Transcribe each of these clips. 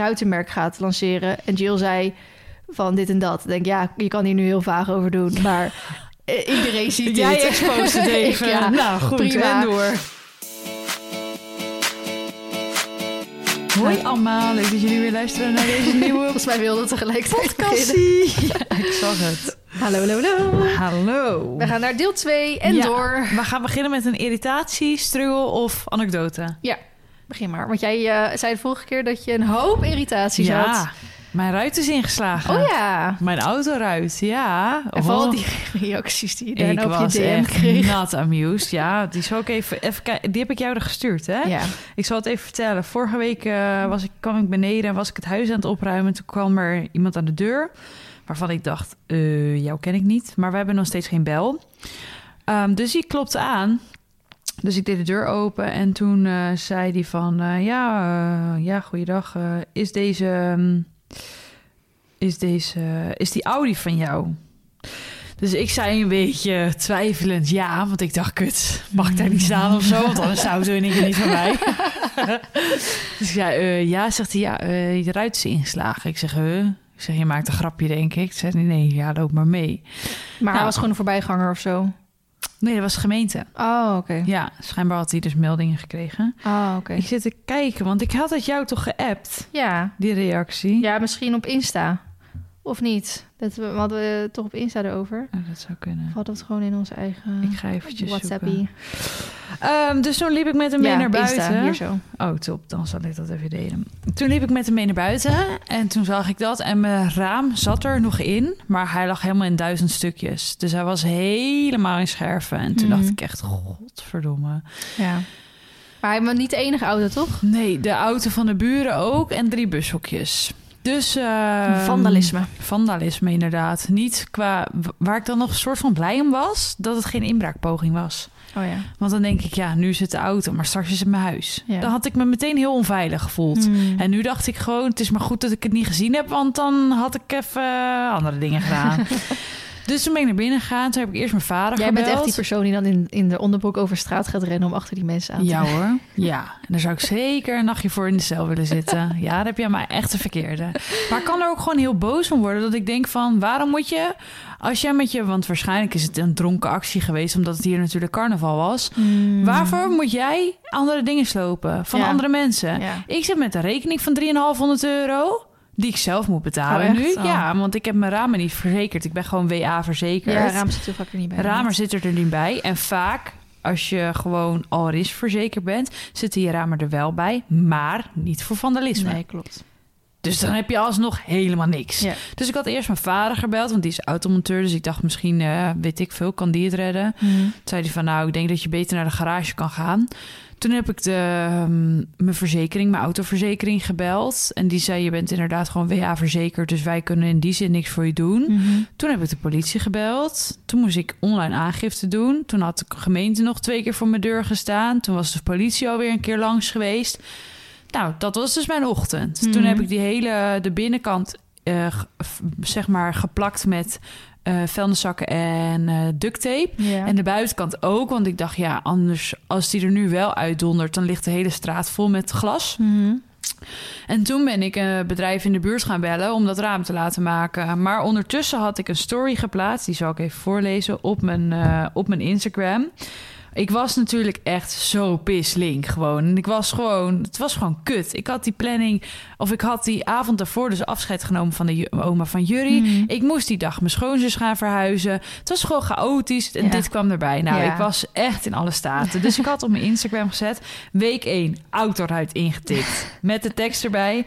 ruitenmerk gaat lanceren. En Jill zei van dit en dat. Ik denk, ja, je kan hier nu heel vaag over doen, maar eh, iedereen ziet Jij dit. expose het even. Ja, nou, goed. prima. En door. Hoi allemaal, leuk dat jullie weer luisteren naar deze nieuwe Volgens mij wilde beginnen. podcastie. Ja, ik zag het. Hallo, hallo, hallo. Hallo. We gaan naar deel 2 en Ja, door. We gaan beginnen met een irritatie, struggle of anekdote. Ja, begin maar. Want jij eh, zei de vorige keer dat je een hoop irritaties had. Ja, mijn ruit is ingeslagen. Oh ja. Mijn autoruit, ja. En vooral Oh. die reacties die je Ik daarna op was je DM echt kreeg. not amused. Ja, die zal ik even, even kijken. Die heb ik jou er gestuurd, hè? Ja. Ik zal het even vertellen. Vorige week eh, was ik, kwam ik beneden en was ik het huis aan het opruimen. Toen kwam er iemand aan de deur waarvan ik dacht, eh, jou ken ik niet. Maar we hebben nog steeds geen bel. Ehm, dus die klopte aan. Dus ik deed de deur open en toen eh, zei hij van... eh, ja, eh, ja, goeiedag. is deze... ehm, is deze... is die Audi van jou? Dus ik zei een beetje twijfelend ja, want ik dacht, kut, mag ik daar niet staan of zo? Want anders zou zo in keer niet van mij. dus eh, ja, zegt hij, ja, je ruit is ingeslagen. Ik zeg, huh? Ik zeg, je maakt een grapje, denk ik. Ik zeg, nee, nee, ja, loop maar mee. Maar hij Nou. was gewoon een voorbijganger of zo. Nee, dat was gemeente. Oh, oké. Ja, schijnbaar had hij dus meldingen gekregen. Oh, oké. Ik zit te kijken, want ik had het jou toch geappt, Ja. die reactie. ja, misschien op Insta. Of niet? Dat we, hadden we toch op Insta erover? Oh, dat zou kunnen. Of hadden we het gewoon in onze eigen Ik ga eventjes WhatsAppie? Ehm, dus toen liep ik met hem mee Ja, naar Insta, buiten. hier zo. Oh, top. Dan zal ik dat even delen. Toen liep ik met hem mee naar buiten en toen zag ik dat. En mijn raam zat er nog in, maar hij lag helemaal in duizend stukjes. Dus hij was helemaal in scherven. En toen Mhm. dacht ik echt, godverdomme. Ja. Maar hij was niet de enige auto, toch? Nee, de auto van de buren ook en drie bushokjes. Dus... ehm, Vandalisme. Vandalisme, inderdaad. Niet qua... Waar ik dan nog een soort van blij om was, dat het geen inbraakpoging was. Oh ja. Want dan denk ik, ja, nu is het de auto, maar straks is het mijn huis. Ja. Dan had ik me meteen heel onveilig gevoeld. Hmm. En nu dacht ik gewoon, het is maar goed dat ik het niet gezien heb, want dan had ik even eh, andere dingen gedaan. dus toen ben ik naar binnen gegaan. Toen heb ik eerst mijn vader Jij gebeld. bent echt die persoon die dan in, in de onderbroek over straat gaat rennen om achter die mensen aan te Ja hoor, ja. En daar zou ik zeker een nachtje voor in de cel willen zitten. Ja, daar heb je maar echt de verkeerde. Maar ik kan er ook gewoon heel boos om worden. Dat ik denk van, waarom moet je... Als jij met je... Want waarschijnlijk is het een dronken actie geweest... omdat het hier natuurlijk carnaval was. Hmm. Waarvoor moet jij andere dingen slopen van Ja. andere mensen? Ja. Ik zit met een rekening van 3,500 euro... die ik zelf moet betalen Oh, nu. Oh. Ja, want ik heb mijn ramen niet verzekerd. Ik ben gewoon WA-verzekerd. Ja, raam zit er vaak er niet bij. Ramer zit er niet bij. En vaak, als je gewoon al is verzekerd bent, zitten je ramen er wel bij, maar niet voor vandalisme. Nee, klopt. Dus dan heb je alsnog helemaal niks. Ja. Dus ik had eerst mijn vader gebeld, want die is automonteur. Dus ik dacht misschien, eh, weet ik veel, kan die het redden? Hmm. Toen zei hij van, nou, ik denk dat je beter naar de garage kan gaan. Toen heb ik de, ehm, mijn verzekering, mijn autoverzekering gebeld. En die zei, je bent inderdaad gewoon WA-verzekerd... dus wij kunnen in die zin niks voor je doen. Mhm. Toen heb ik de politie gebeld. Toen moest ik online aangifte doen. Toen had de gemeente nog twee keer voor mijn deur gestaan. Toen was de politie alweer een keer langs geweest. Nou, dat was dus mijn ochtend. Mhm. Toen heb ik die hele de binnenkant eh, zeg maar geplakt met eh vuilniszakken en eh duct tape. Ja. En de buitenkant ook, want ik dacht ja, anders als die er nu wel uitdondert, dan ligt de hele straat vol met glas. Mhm. En toen ben ik een bedrijf in de buurt gaan bellen om dat raam te laten maken. Maar ondertussen had ik een story geplaatst, die zal ik even voorlezen, op mijn, eh, op mijn Instagram. Ik was natuurlijk echt zo pislink gewoon. En ik was gewoon, het was gewoon kut. Ik had die planning, of ik had die avond daarvoor dus afscheid genomen van de oma van Jury. Mhm. Ik moest die dag mijn schoonzus gaan verhuizen. Het was gewoon chaotisch en Ja. dit kwam erbij. Nou, Ja. ik was echt in alle staten. Dus ik had op mijn Instagram gezet... week 1, autoruit ingetikt. Met de tekst erbij...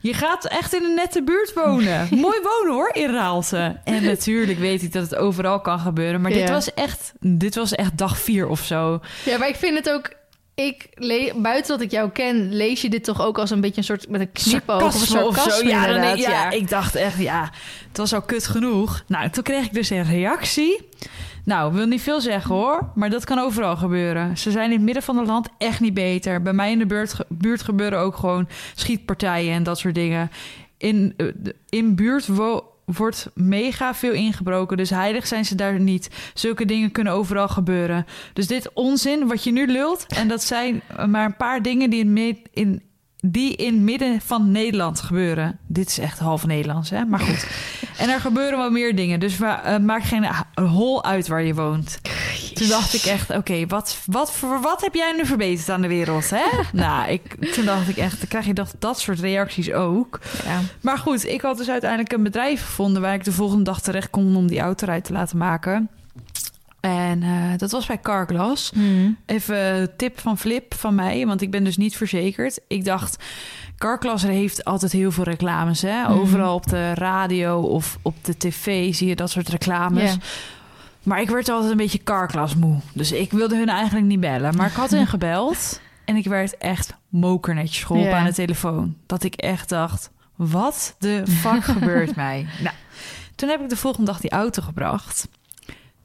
Je gaat echt in een nette buurt wonen. Mooi wonen hoor, in Raalte. En natuurlijk weet ik dat het overal kan gebeuren. Maar dit, was echt, dit was echt dag vier of zo. Ja, maar ik vind het ook... Ik buiten dat ik jou ken, lees je dit toch ook als een beetje een soort met een knipoog of een Sarcasme sarcasme Ja, dan, inderdaad, ja, ja. ik dacht echt, ja, het was al kut genoeg. Nou, toen kreeg ik dus een reactie. Nou, wil niet veel zeggen hoor, maar dat kan overal gebeuren. Ze zijn in het midden van het land echt niet beter. Bij mij in de buurt, buurt gebeuren ook gewoon schietpartijen en dat soort dingen. In, eh, in buurt wo- wordt mega veel ingebroken, dus heilig zijn ze daar niet. Zulke dingen kunnen overal gebeuren. Dus dit onzin wat je nu lult, en dat zijn maar een paar dingen die in, in die in midden van Nederland gebeuren. Dit is echt half Nederlands, hè? Maar goed. en er gebeuren wel meer dingen. Dus eh, maakt geen hol uit waar je woont. Toen dacht ik echt, oké, wat, wat, voor wat heb jij nu verbeterd aan de wereld, hè? nou, ik, toen dacht ik echt, dan krijg je dat, dat soort reacties ook. Ja. Maar goed, ik had dus uiteindelijk een bedrijf gevonden... waar ik de volgende dag terecht kon om die auto eruit te laten maken. En eh, dat was bij Carglass. Hmm. Even tip van Flip van mij, want ik ben dus niet verzekerd. Ik dacht, Carglass heeft altijd heel veel reclames. Hè? Mhm. Overal op de radio of op de tv zie je dat soort reclames. Maar ik werd altijd een beetje Carglass moe. Dus ik wilde hun eigenlijk niet bellen. Maar ik had hen gebeld en ik werd echt mokernetjes geholpen Ja. aan de telefoon. Dat ik echt dacht, wat de fuck gebeurt mij? Nou, toen heb ik de volgende dag die auto gebracht.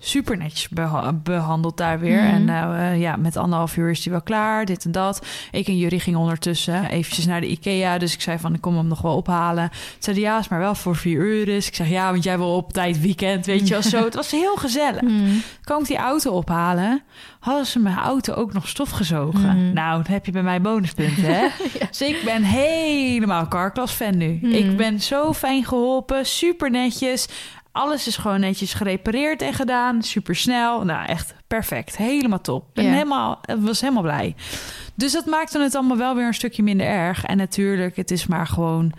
Super netjes beha- behandeld daar weer. Mhm. En nou, eh, ja, met anderhalf uur is die wel klaar, dit en dat. Ik en Jury gingen ondertussen eventjes naar de Ikea. Dus ik zei van, ik kom hem nog wel ophalen. Ze zeiden, ja, is maar wel voor vier uur. Dus ik zeg, ja, want jij wil op tijd weekend, weet je wel zo. Het was heel gezellig. Kwam ik die auto ophalen, hadden ze mijn auto ook nog stofgezogen. Mhm. Nou, dan heb je bij mij bonuspunten, hè? Dus ik ben helemaal Carglass fan nu. Mhm. Ik ben zo fijn geholpen, super netjes. Alles is gewoon netjes gerepareerd en gedaan, super snel. Nou, echt perfect, helemaal top. Ik ben Ja. helemaal, ik was helemaal blij. Dus dat maakte het allemaal wel weer een stukje minder erg. En natuurlijk, het is maar gewoon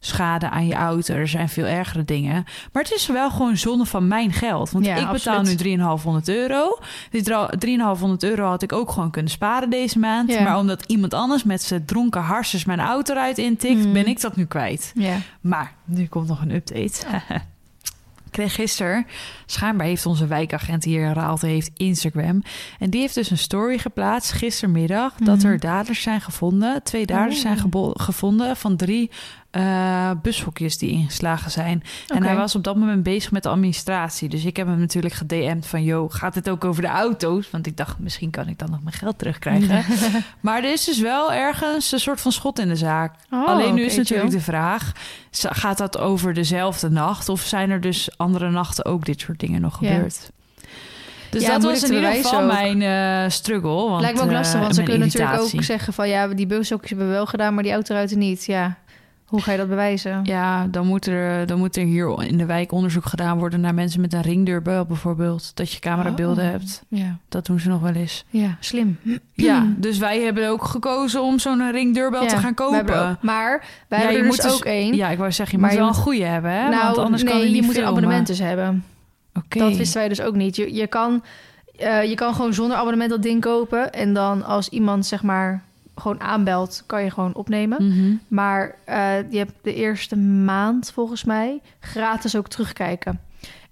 schade aan je auto. Er zijn veel ergere dingen. Maar het is wel gewoon zonde van mijn geld. Want Ja, ik betaal absoluut. nu 3,500 euro. Die dra- 3,500 euro had ik ook gewoon kunnen sparen deze maand. Ja. Maar omdat iemand anders met zijn dronken harsers mijn auto eruit intikt... Hmm. ben ik dat nu kwijt. Ja. Maar nu komt nog een update. Kreeg gisteren, schijnbaar heeft onze wijkagent hier in Raalte heeft Instagram. En die heeft dus een story geplaatst gistermiddag dat Mhm. er daders zijn gevonden. Twee daders Oh. zijn gevonden van drie eh bushokjes die ingeslagen zijn. En hij was op dat moment bezig met de administratie. Dus ik heb hem natuurlijk gedM'd van... yo, gaat het ook over de auto's? Want ik dacht, misschien kan ik dan nog mijn geld terugkrijgen. maar er is dus wel ergens een soort van schot in de zaak. Oh, Alleen nu is natuurlijk de vraag... gaat dat over dezelfde nacht... of zijn er dus andere nachten ook dit soort dingen nog gebeurd? Dus Ja, dat was in ieder geval mijn eh, struggle. Want, Lijkt me ook eh, lastig, want ze mijn kunnen natuurlijk ook zeggen van... ja, die bushokjes hebben we wel gedaan, maar die autoruiten niet. Ja, hoe ga je dat bewijzen? Ja, dan moet, er, dan moet er hier in de wijk onderzoek gedaan worden... naar mensen met een ringdeurbel bijvoorbeeld. Dat je camerabeelden Oh. hebt. Ja, Dat doen ze nog wel eens. ja slim. Ja, dus wij hebben ook gekozen om zo'n ringdeurbel Ja, te gaan kopen. ook- maar wij Ja, hebben er dus dus- ook één. Ja, ik wou zeggen, je Maar moet je wel een goede hebben, hè? nou, Want anders kan nee, je niet moet een abonnement dus hebben. Oké. Dat wisten wij dus ook niet. Je, je, kan, eh, je kan gewoon zonder abonnement dat ding kopen. En dan als iemand zeg maar gewoon aanbelt, kan je gewoon opnemen. Mhm. Maar eh, je hebt de eerste maand volgens mij gratis ook terugkijken.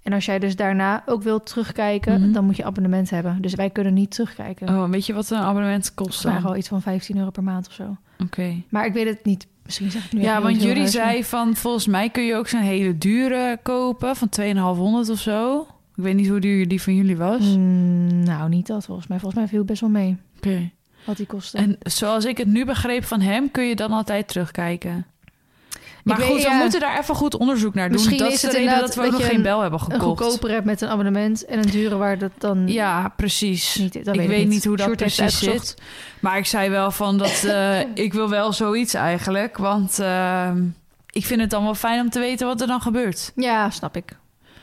En als jij dus daarna ook wilt terugkijken, Mhm. dan moet je abonnement hebben. Dus wij kunnen niet terugkijken. Oh, weet je wat een abonnement kost dan? wel iets van 15 euro per maand of zo. Oké. Maar ik weet het niet. Misschien zeg ik nu Ja, want jullie zei van volgens mij kun je ook zo'n hele dure kopen van 2500 of zo. Ik weet niet hoe duur die van jullie was. Mm, nou, niet dat volgens mij. Volgens mij viel het best wel mee Oké. Wat die kostte. En zoals ik het nu begreep van hem, kun je dan altijd terugkijken. Maar goed, we ja. moeten daar even goed onderzoek naar doen. Misschien dat is het reden dat we ook nog geen bel hebben een gekocht. goedkoper hebt met een abonnement en een dure waar dat dan Ja, precies. niet... Ik weet, niet hoe dat precies zit. Maar ik zei wel van dat eh, ik wil wel zoiets eigenlijk. Want ehm, ik vind het dan wel fijn om te weten wat er dan gebeurt. Ja, snap ik.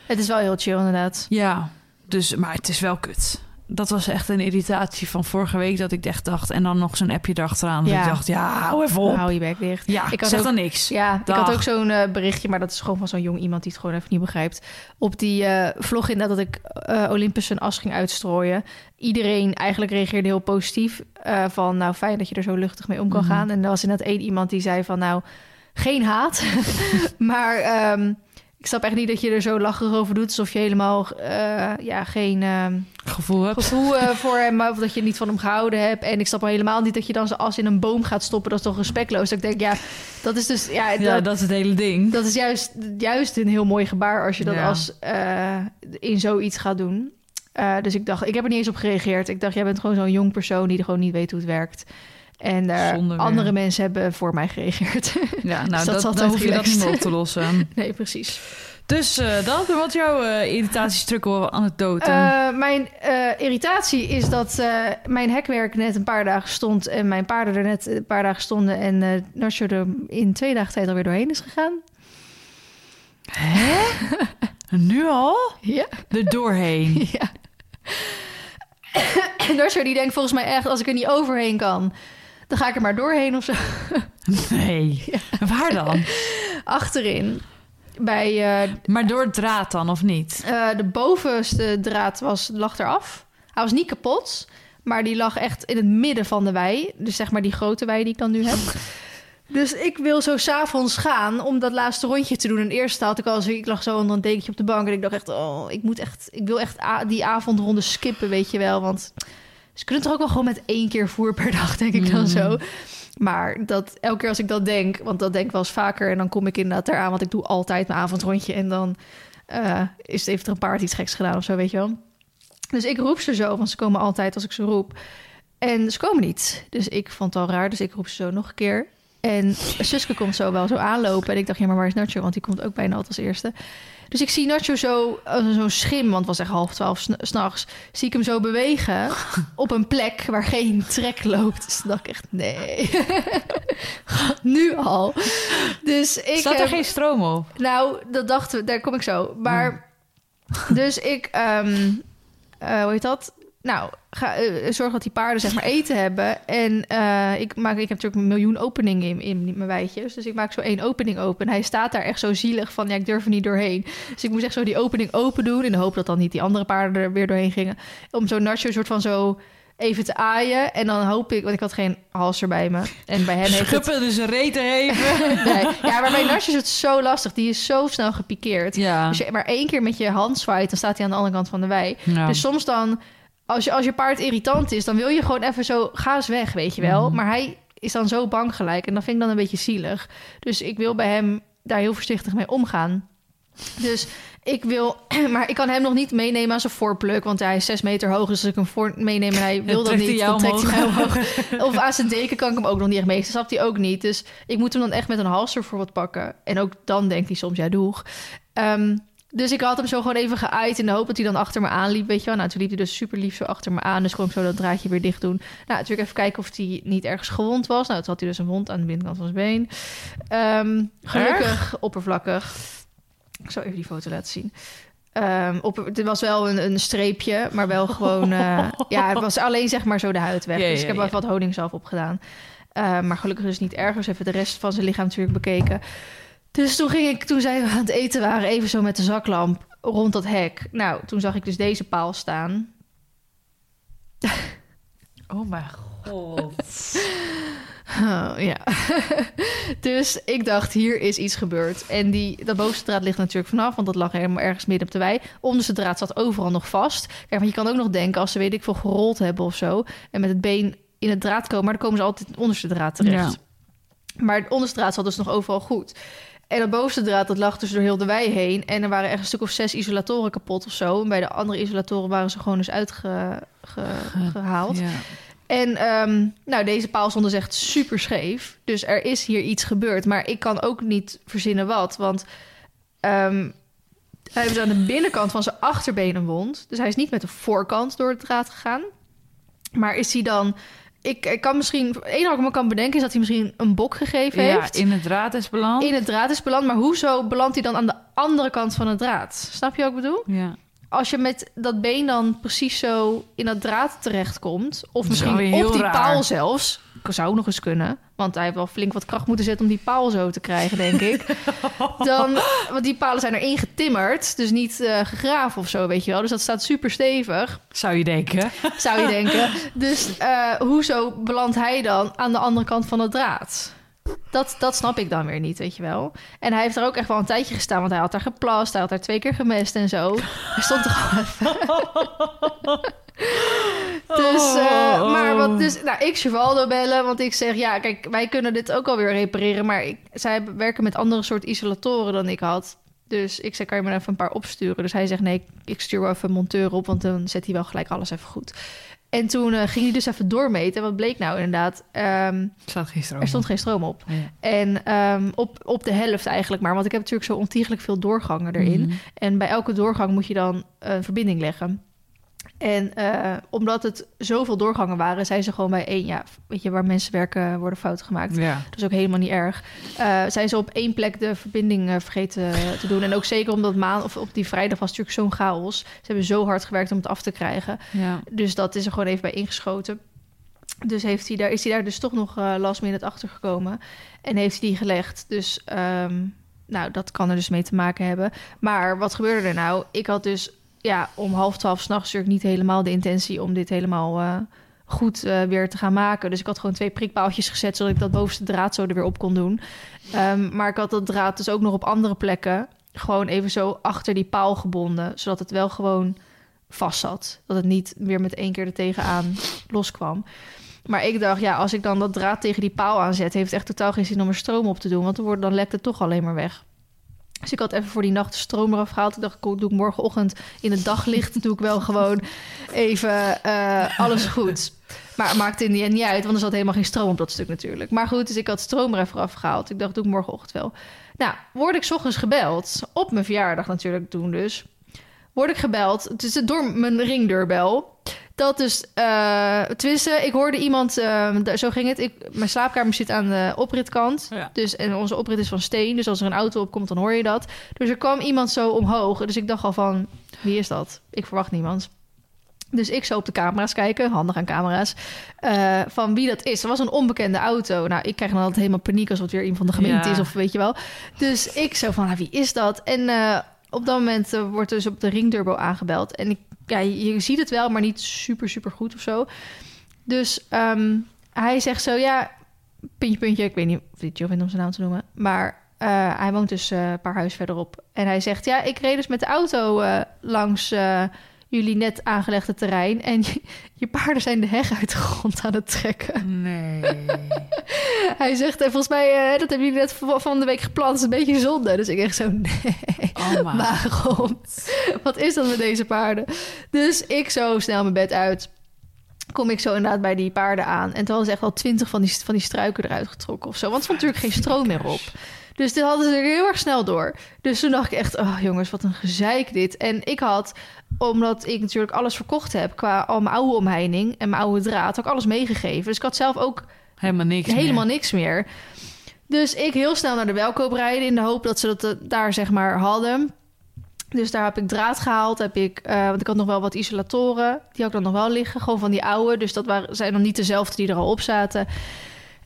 Het is wel heel chill inderdaad. Ja, dus, maar het is wel kut. Dat was echt een irritatie van vorige week dat ik echt dacht... en dan nog zo'n appje erachteraan. Dat Ja. ik dacht, ja, hou even op. Hou je bek dicht. Ja, Ik had zeg ook- dan niks. Ja, ik had ook zo'n eh, berichtje, maar dat is gewoon van zo'n jong iemand die het gewoon even niet begrijpt. Op die eh, vlog inderdaad dat ik eh Olympus een as ging uitstrooien. Iedereen eigenlijk reageerde heel positief. van nou fijn dat je er zo luchtig mee om kan Mhm. gaan. En er was inderdaad één iemand die zei van nou geen haat. maar ehm, ik snap echt niet dat je er zo lacherig over doet. Alsof je helemaal eh, ja, geen ehm, Gevoel heb. gevoel eh, voor hem, of dat je niet van hem gehouden hebt. En ik snap al helemaal niet dat je dan zijn as in een boom gaat stoppen. Dat is toch respectloos. Dat ik denk, ja, dat is dus... Ja, Ja, dat, dat is het hele ding. dat is juist, juist een heel mooi gebaar als je dat Ja. als eh, in zoiets gaat doen. Dus ik dacht, ik heb er niet eens op gereageerd. Ik dacht, jij bent gewoon zo'n jong persoon die er gewoon niet weet hoe het werkt. En eh, andere mensen hebben voor mij gereageerd. Ja, Dus nou, dat is dat, dan hoef je dat niet meer op te lossen. nee, precies. Dus eh, dat, wat jouw uh, irritatiestrukkel anekdote? Uh, mijn irritatie is dat mijn hekwerk net een paar dagen stond... en mijn paarden er net een paar dagen stonden... en uh, Nacho er in twee dagen tijd alweer doorheen is gegaan. Hè? nu al? Ja. Er doorheen? Ja. Nacho die denkt volgens mij echt... als ik er niet overheen kan, dan ga ik er maar doorheen of zo. Nee. Waar dan? Achterin. Bij, uh, maar door het draad dan, of niet? Uh, de bovenste draad was, lag eraf. Hij was niet kapot, maar die lag echt in het midden van de wei. Dus zeg maar die grote wei die ik dan nu heb. Dus ik wil zo s'avonds gaan om dat laatste rondje te doen. En eerst had ik al, ik lag zo onder een dekentje op de bank en ik dacht echt, oh, ik moet echt, ik wil echt die avondronde skippen, weet je wel, want ze kunnen toch ook wel gewoon met één keer voer per dag, denk ik dan Mm. zo. Maar dat elke keer als ik dat denk, want dat denk ik wel eens vaker, en dan kom ik inderdaad eraan, want ik doe altijd mijn avondrondje en dan uh, is heeft er een paard iets geks gedaan of zo, weet je wel. Dus ik roep ze zo, want ze komen altijd als ik ze roep. En ze komen niet. Dus ik vond het al raar, dus ik roep ze zo nog een keer. En Suske komt zo wel zo aanlopen. En ik dacht, ja, maar waar is Nacho? Want die komt ook bijna altijd als eerste. Dus ik zie Nacho zo, zo'n schim, want het was echt half twaalf s'nachts. Zie ik hem zo bewegen op een plek waar geen trek loopt. Dus dacht ik echt, nee. nu al. Dus ik, Staat er uh, geen stroom op? Nou, dat dachten we, daar kom ik zo. Maar, hmm. dus ik, um, uh, hoe heet dat? Nou, ga, uh, zorg dat die paarden zeg maar eten hebben. En uh, ik, maak, ik heb natuurlijk een miljoen openingen in, in mijn wijtjes. Dus ik maak zo één opening open. Hij staat daar echt zo zielig van, ja, ik durf er niet doorheen. Dus ik moest echt zo die opening open doen... in de hoop dat dan niet die andere paarden er weer doorheen gingen. Om zo Nacho soort van zo even te aaien. En dan hoop ik, want ik had geen halster bij me. En bij hem heeft Schuppen het... dus een reten even. nee. Ja, maar bij Nacho is het zo lastig. Die is zo snel gepikeerd. Ja. Als je maar één keer met je hand zwaait... dan staat hij aan de andere kant van de wei. Ja. Dus soms dan... Als je, als je paard irritant is, dan wil je gewoon even zo... ga eens weg, weet je wel. Mhm. Maar hij is dan zo bang gelijk. En dat vind ik dan een beetje zielig. Dus ik wil bij hem daar heel voorzichtig mee omgaan. Dus ik wil... Maar ik kan hem nog niet meenemen aan zijn voorpluk. Want hij is zes meter hoog. Dus als ik hem voor meeneem en hij wil dat niet... dan trekt hij mij omhoog. Of aan zijn deken kan ik hem ook nog niet echt mee. Dat snapt hij ook niet. Dus ik moet hem dan echt met een halster voor wat pakken. En ook dan denkt hij soms, ja, doeg. Ehm, dus ik had hem zo gewoon even geaaid in de hoop dat hij dan achter me aanliep, weet je wel. Nou, toen liep hij dus super lief zo achter me aan. Dus gewoon zo dat draadje weer dicht doen. Nou, natuurlijk even kijken of hij niet ergens gewond was. Nou, toen had hij dus een wond aan de binnenkant van zijn been. Ehm, gelukkig, oppervlakkig. Ik zal even die foto laten zien. Um, op, het was wel een, een streepje, maar wel gewoon... Uh, ja, het was alleen zeg maar zo de huid weg. Ja, dus ja, ik heb ja. even wat honing zelf opgedaan. Uh, maar gelukkig is het niet erg. Dus even de rest van zijn lichaam natuurlijk bekeken. Dus toen ging ik, toen zij aan het eten waren, even zo met de zaklamp rond dat hek. Nou, toen zag ik dus deze paal staan. Oh mijn god. Oh, ja. dus ik dacht, hier is iets gebeurd. En die, dat bovenste draad ligt natuurlijk vanaf, want dat lag helemaal ergens midden op de wei. Onderste draad zat overal nog vast. Kijk, want je kan ook nog denken, als ze weet ik veel gerold hebben of zo, en met het been in het draad komen, maar dan komen ze altijd onderste draad terecht. Ja. Maar het onderste draad zat dus nog overal goed. En het bovenste draad, dat lag dus door heel de wei heen. En er waren echt een stuk of zes isolatoren kapot of zo. En bij de andere isolatoren waren ze gewoon dus uitgehaald. Ja. En um, nou, deze paal stond dus echt super scheef. Dus er is hier iets gebeurd. Maar ik kan ook niet verzinnen wat. Want um, hij heeft aan de binnenkant van zijn achterbeen een wond. Dus hij is niet met de voorkant door het draad gegaan. Maar is hij dan... Ik, ik kan misschien... Het enige wat ik me kan bedenken is dat hij misschien een bok gegeven ja, heeft. in het draad is beland. In het draad is beland. Maar hoezo belandt hij dan aan de andere kant van het draad? Snap je wat ik bedoel? Ja. als je met dat been dan precies zo in dat draad terechtkomt... of misschien op die raar. paal zelfs... zou nog eens kunnen... want hij heeft wel flink wat kracht moeten zetten... om die paal zo te krijgen, denk ik. dan, want die palen zijn erin getimmerd... dus niet eh, gegraven of zo, weet je wel. Dus dat staat super stevig, Zou je denken. zou je denken. Dus eh, hoezo belandt hij dan aan de andere kant van het draad? Dat, dat snap ik dan weer niet, weet je wel. En hij heeft er ook echt wel een tijdje gestaan... want hij had daar geplast, hij had daar twee keer gemest en zo. Hij stond er gewoon even... Dus, uh, maar wat, dus, nou, ik Chevaldo bellen, want ik zeg, ja, kijk, wij kunnen dit ook alweer repareren, maar ik, zij werken met andere soort isolatoren dan ik had. Dus ik zei, kan je me even een paar opsturen? Dus hij zegt, nee, ik stuur wel even een monteur op, want dan zet hij wel gelijk alles even goed. En toen eh, ging hij dus even doormeten. En wat bleek nou inderdaad? Ehm, Er geen er stond geen stroom op. Ja. En ehm, op, op de helft eigenlijk maar. Want ik heb natuurlijk zo ontiegelijk veel doorgangen erin. Mhm. En bij elke doorgang moet je dan een verbinding leggen. En eh, omdat het zoveel doorgangen waren, zijn ze gewoon bij één... Ja, weet je, waar mensen werken worden fouten gemaakt. Ja. Dat is ook helemaal niet erg. Eh, zijn ze op één plek de verbinding eh, vergeten te doen. En ook zeker omdat maan of op die vrijdag was natuurlijk zo'n chaos. Ze hebben zo hard gewerkt om het af te krijgen. ja. Dus dat is er gewoon even bij ingeschoten. Dus heeft hij daar, is hij daar dus toch nog last minute achter gekomen. En heeft hij die gelegd. Dus ehm, nou, dat kan er dus mee te maken hebben. Maar wat gebeurde er nou? Ik had dus ja, om half twaalf s'nachts natuurlijk niet helemaal de intentie om dit helemaal eh, goed eh, weer te gaan maken. Dus ik had gewoon twee prikpaaltjes gezet, zodat ik dat bovenste draad zo er weer op kon doen. Ehm, maar ik had dat draad dus ook nog op andere plekken gewoon even zo achter die paal gebonden, zodat het wel gewoon vast zat. Dat het niet weer met één keer er tegenaan loskwam. Maar ik dacht, ja, als ik dan dat draad tegen die paal aanzet, heeft het echt totaal geen zin om er stroom op te doen, want dan, dan lekt het toch alleen maar weg. Dus ik had even voor die nacht de stroom eraf gehaald. Ik dacht, ik doe ik morgenochtend in het daglicht, doe ik wel gewoon even eh, alles goed. Maar het maakte in die end niet uit, want er zat helemaal geen stroom op dat stuk natuurlijk. Maar goed, dus ik had stroom er even afgehaald. Ik dacht, doe ik morgenochtend wel. Nou, word ik ochtends gebeld, op mijn verjaardag natuurlijk toen dus. Word ik gebeld, het is door mijn ringdeurbel. Dat dus, eh tenminste, ik hoorde iemand, eh, daar- zo ging het. Ik, mijn slaapkamer zit aan de opritkant. Ja. Dus, en onze oprit is van steen, dus als er een auto opkomt, dan hoor je dat. Dus er kwam iemand zo omhoog. Dus ik dacht al van, wie is dat? Ik verwacht niemand. Dus ik zo op de camera's kijken, handig aan camera's, eh, van wie dat is. Er was een onbekende auto. Nou, ik krijg dan altijd helemaal paniek als het weer een van de gemeente Ja. is of weet je wel. Dus ik zo van, nou, wie is dat? En eh, op dat moment wordt dus op de ringdeurbel aangebeld. En ik, ja, je, ziet het wel, maar niet super, super goed of zo. Dus ehm, hij zegt zo, ja, puntje, puntje. Ik weet niet of hij chill vindt om zijn naam te noemen. Maar eh, hij woont dus eh, een paar huis verderop. En hij zegt, ja, ik reed dus met de auto eh, langs jullie net aangelegde terrein. En je, je paarden zijn de heg uit de grond aan het trekken. Nee. Hij zegt, en volgens mij, eh, dat hebben jullie net van de week gepland. Dat is een beetje zonde. Dus ik echt zo, nee. Oh, maar. Waarom? Wat is dat met deze paarden? Dus ik zo snel mijn bed uit. Kom ik zo inderdaad bij die paarden aan. En toen hadden ze echt wel twintig van die, van die struiken eruit getrokken of zo. Want er stond natuurlijk geen stroom meer op. Dus dit hadden ze er heel erg snel door. Dus toen dacht ik echt, oh jongens, wat een gezeik dit. En ik had, omdat ik natuurlijk alles verkocht heb... qua al mijn oude omheining en mijn oude draad... ik alles meegegeven. Dus ik had zelf ook Helemaal niks helemaal meer. niks meer. Dus ik heel snel naar de welkoop rijden in de hoop dat ze dat eh, daar zeg maar hadden. Dus daar heb ik draad gehaald. Heb ik, eh, want ik had nog wel wat isolatoren. Die had ik dan nog wel liggen. Gewoon van die oude. Dus dat waren, zijn dan niet dezelfde die er al op zaten.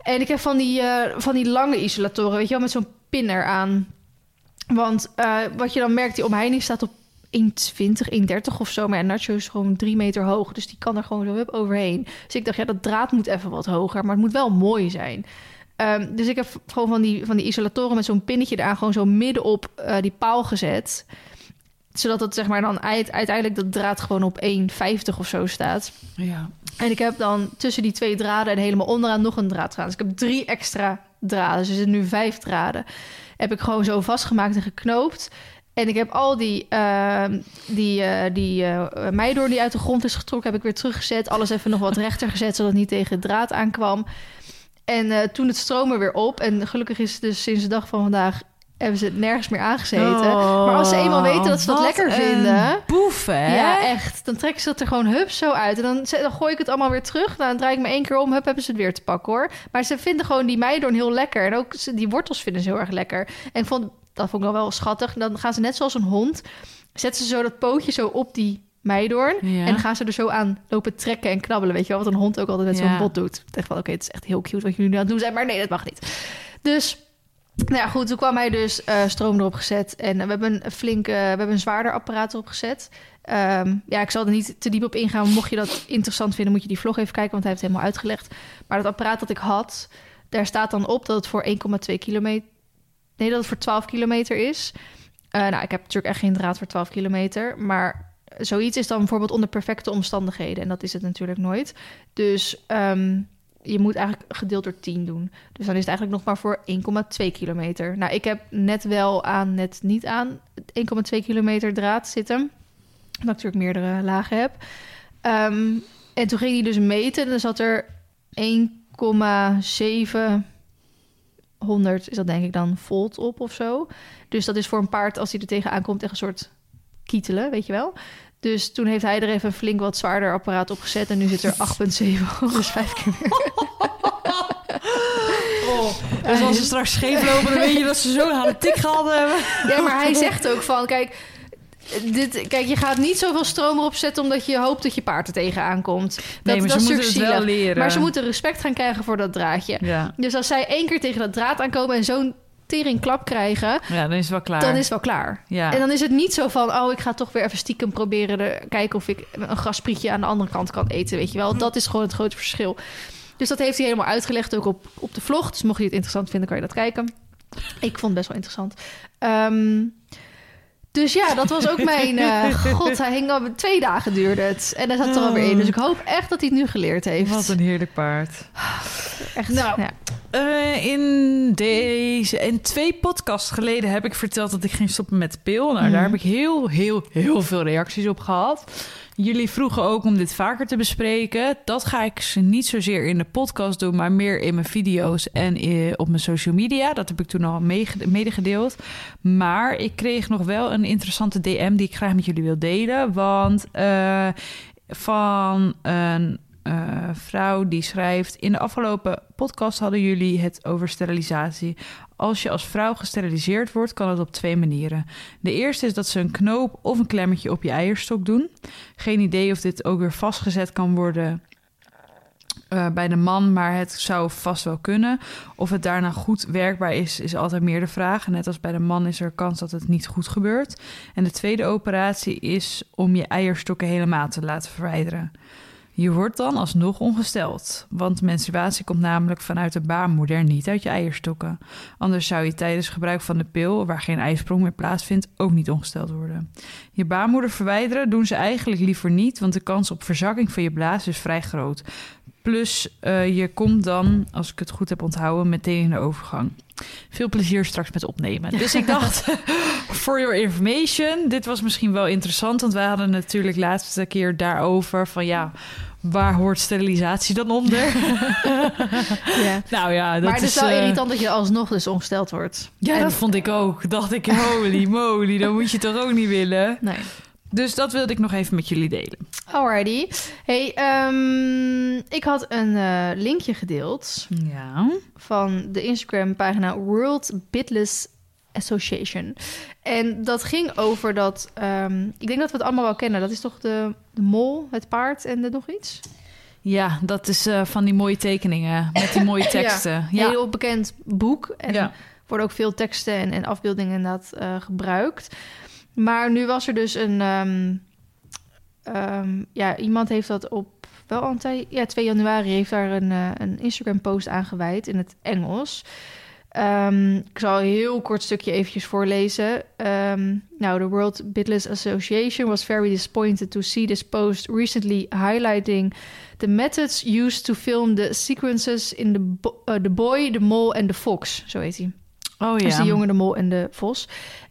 En ik heb van die, eh, van die lange isolatoren, weet je wel, met zo'n pin eraan. Want eh, wat je dan merkt, die omheining staat op 1,20, 1,30 of zo. Maar ja, Nacho is gewoon drie meter hoog. Dus die kan er gewoon zo overheen. Dus ik dacht, ja, dat draad moet even wat hoger. Maar het moet wel mooi zijn. Ehm, dus ik heb gewoon van die, van die isolatoren met zo'n pinnetje eraan... gewoon zo midden op eh, die paal gezet. Zodat het zeg maar dan uit- uiteindelijk dat draad gewoon op 1,50 of zo staat. Ja. En ik heb dan tussen die twee draden en helemaal onderaan nog een draad gedaan. Dus ik heb drie extra draden. Dus er zitten nu vijf draden. Heb ik gewoon zo vastgemaakt en geknoopt. En ik heb al die, ehm, die, eh, die eh, meidoorn die uit de grond is getrokken... heb ik weer teruggezet. Alles even nog wat rechter gezet, zodat het niet tegen de draad aankwam. En eh, toen het stromen weer op. En gelukkig is het dus sinds de dag van vandaag... hebben ze het nergens meer aangezeten. maar als ze eenmaal weten dat ze dat Wat lekker vinden... Boef, hè? Ja, echt. Dan trekken ze het er gewoon hup zo uit. En dan, dan gooi ik het allemaal weer terug. Nou, dan draai ik me één keer om. Hup, hebben ze het weer te pakken, hoor. Maar ze vinden gewoon die meidoorn heel lekker. En ook die wortels vinden ze heel erg lekker. En ik vond, dat vond ik wel wel schattig. Dan gaan ze net zoals een hond... zetten ze zo dat pootje zo op die meidoorn. Ja. En dan gaan ze er zo aan lopen trekken en knabbelen. Weet je wel, wat een hond ook altijd met Ja. zo'n bot doet. Ik dacht van, oké, het is echt heel cute wat jullie nu aan het doen zijn. Maar nee, dat mag niet. Dus... Nou goed, toen kwam hij dus eh, stroom erop gezet. En we hebben een flink, eh, we hebben een zwaarder apparaat erop gezet. Ehm, ja, ik zal er niet te diep op ingaan. Mocht je dat interessant vinden, moet je die vlog even kijken, want hij heeft het helemaal uitgelegd. Maar het apparaat dat ik had, daar staat dan op dat het voor 1,2 kilometer. Nee, dat het voor 12 kilometer is. Eh, nou, ik heb natuurlijk echt geen draad voor 12 kilometer. Maar zoiets is dan bijvoorbeeld onder perfecte omstandigheden. En dat is het natuurlijk nooit. Dus ehm, je moet eigenlijk gedeeld door 10 doen. Dus dan is het eigenlijk nog maar voor 1,2 kilometer. Nou, ik heb net wel aan, net niet aan 1,2 kilometer draad zitten. Omdat ik natuurlijk meerdere lagen heb. Ehm, En toen ging hij dus meten en dan zat er 1,700 is dat denk ik dan volt op of zo. Dus dat is voor een paard als hij er tegenaan komt echt een soort kietelen, weet je wel. Dus toen heeft hij er even een flink wat zwaarder apparaat op gezet en nu zit er 8,7, dus vijf keer meer. Oh, dus als ze straks scheef lopen, dan weet je dat ze zo aan de tik gehad hebben. Ja, maar hij zegt ook van, kijk, dit, kijk, je gaat niet zoveel stroom erop zetten omdat je hoopt dat je paard er tegenaan komt. Dat, Nee, maar dat ze moeten het wel leren. Maar ze moeten respect gaan krijgen voor dat draadje. Ja. Dus als zij één keer tegen dat draad aankomen en zo'n teringklap krijgen, ja, dan is het wel klaar. dan is het wel klaar. ja. En dan is het niet zo van, oh, ik ga toch weer even stiekem proberen de, kijken of ik een grasprietje aan de andere kant kan eten, weet je wel. Dat is gewoon het grote verschil. Dus dat heeft hij helemaal uitgelegd ook op, op de vlog. Dus mocht je het interessant vinden, kan je dat kijken. Ik vond het best wel interessant. Ehm, dus ja, dat was ook mijn... eh, God, hij hing al... Twee dagen duurde het. En hij zat er alweer in. Dus ik hoop echt dat hij het nu geleerd heeft. Wat een heerlijk paard. Echt, Nou, ja. Eh, in deze in twee podcasts geleden heb ik verteld dat ik ging stoppen met de pil. Nou, daar Mhm. heb ik heel, heel, heel veel reacties op gehad. Jullie vroegen ook om dit vaker te bespreken. Dat ga ik niet zozeer in de podcast doen, maar meer in mijn video's en eh, op mijn social media. Dat heb ik toen al medegedeeld. Maar ik kreeg nog wel een interessante DM die ik graag met jullie wil delen. Want eh, van een eh, vrouw die schrijft: In de afgelopen podcast hadden jullie het over sterilisatie. Als je als vrouw gesteriliseerd wordt, kan het op twee manieren. De eerste is dat ze een knoop of een klemmetje op je eierstok doen. Geen idee of dit ook weer vastgezet kan worden eh, bij de man, maar het zou vast wel kunnen. Of het daarna goed werkbaar is, is altijd meer de vraag. Net als bij de man is er kans dat het niet goed gebeurt. En de tweede operatie is om je eierstokken helemaal te laten verwijderen. Je wordt dan alsnog ongesteld, want menstruatie komt namelijk vanuit de baarmoeder, niet uit je eierstokken. Anders zou je tijdens gebruik van de pil, waar geen ijsprong meer plaatsvindt, ook niet ongesteld worden. Je baarmoeder verwijderen doen ze eigenlijk liever niet, want de kans op verzakking van je blaas is vrij groot. Plus, eh, je komt dan, als ik het goed heb onthouden, meteen in de overgang. Veel plezier straks met opnemen. Dus ik dacht, for your information, dit was misschien wel interessant, want wij hadden natuurlijk laatste keer daarover van ja, waar hoort sterilisatie dan onder? ja. nou ja, dat maar het is wel eh, irritant dat je alsnog dus ongesteld wordt. Ja, En- dat vond ik ook. Dacht ik, holy moly, dat moet je toch ook niet willen? Nee. Dus dat wilde ik nog even met jullie delen. Alrighty. Hey, ehm, ik had een eh, linkje gedeeld Ja. van de Instagram-pagina World Bitless Association. En dat ging over dat... ehm, ik denk dat we het allemaal wel kennen. Dat is toch de, de mol, het paard en de nog iets? Ja, dat is eh, van die mooie tekeningen met die mooie teksten. Ja. heel bekend boek. En ja. worden ook veel teksten en, en afbeeldingen inderdaad eh, gebruikt. Maar nu was er dus een... ehm, ehm, ja, iemand heeft dat op... Wel al. Ja, 2 januari heeft daar een, eh, een Instagram-post aan gewijd in het Engels. Ehm, ik zal een heel kort stukje eventjes voorlezen. Ehm, nou, the World Bitless Association was very disappointed to see this post recently highlighting the methods used to film the sequences in the, bo- uh, the Boy, the Mole and the Fox. Zo heet hij. Oh ja. Dus de jongen, de mol en de vos.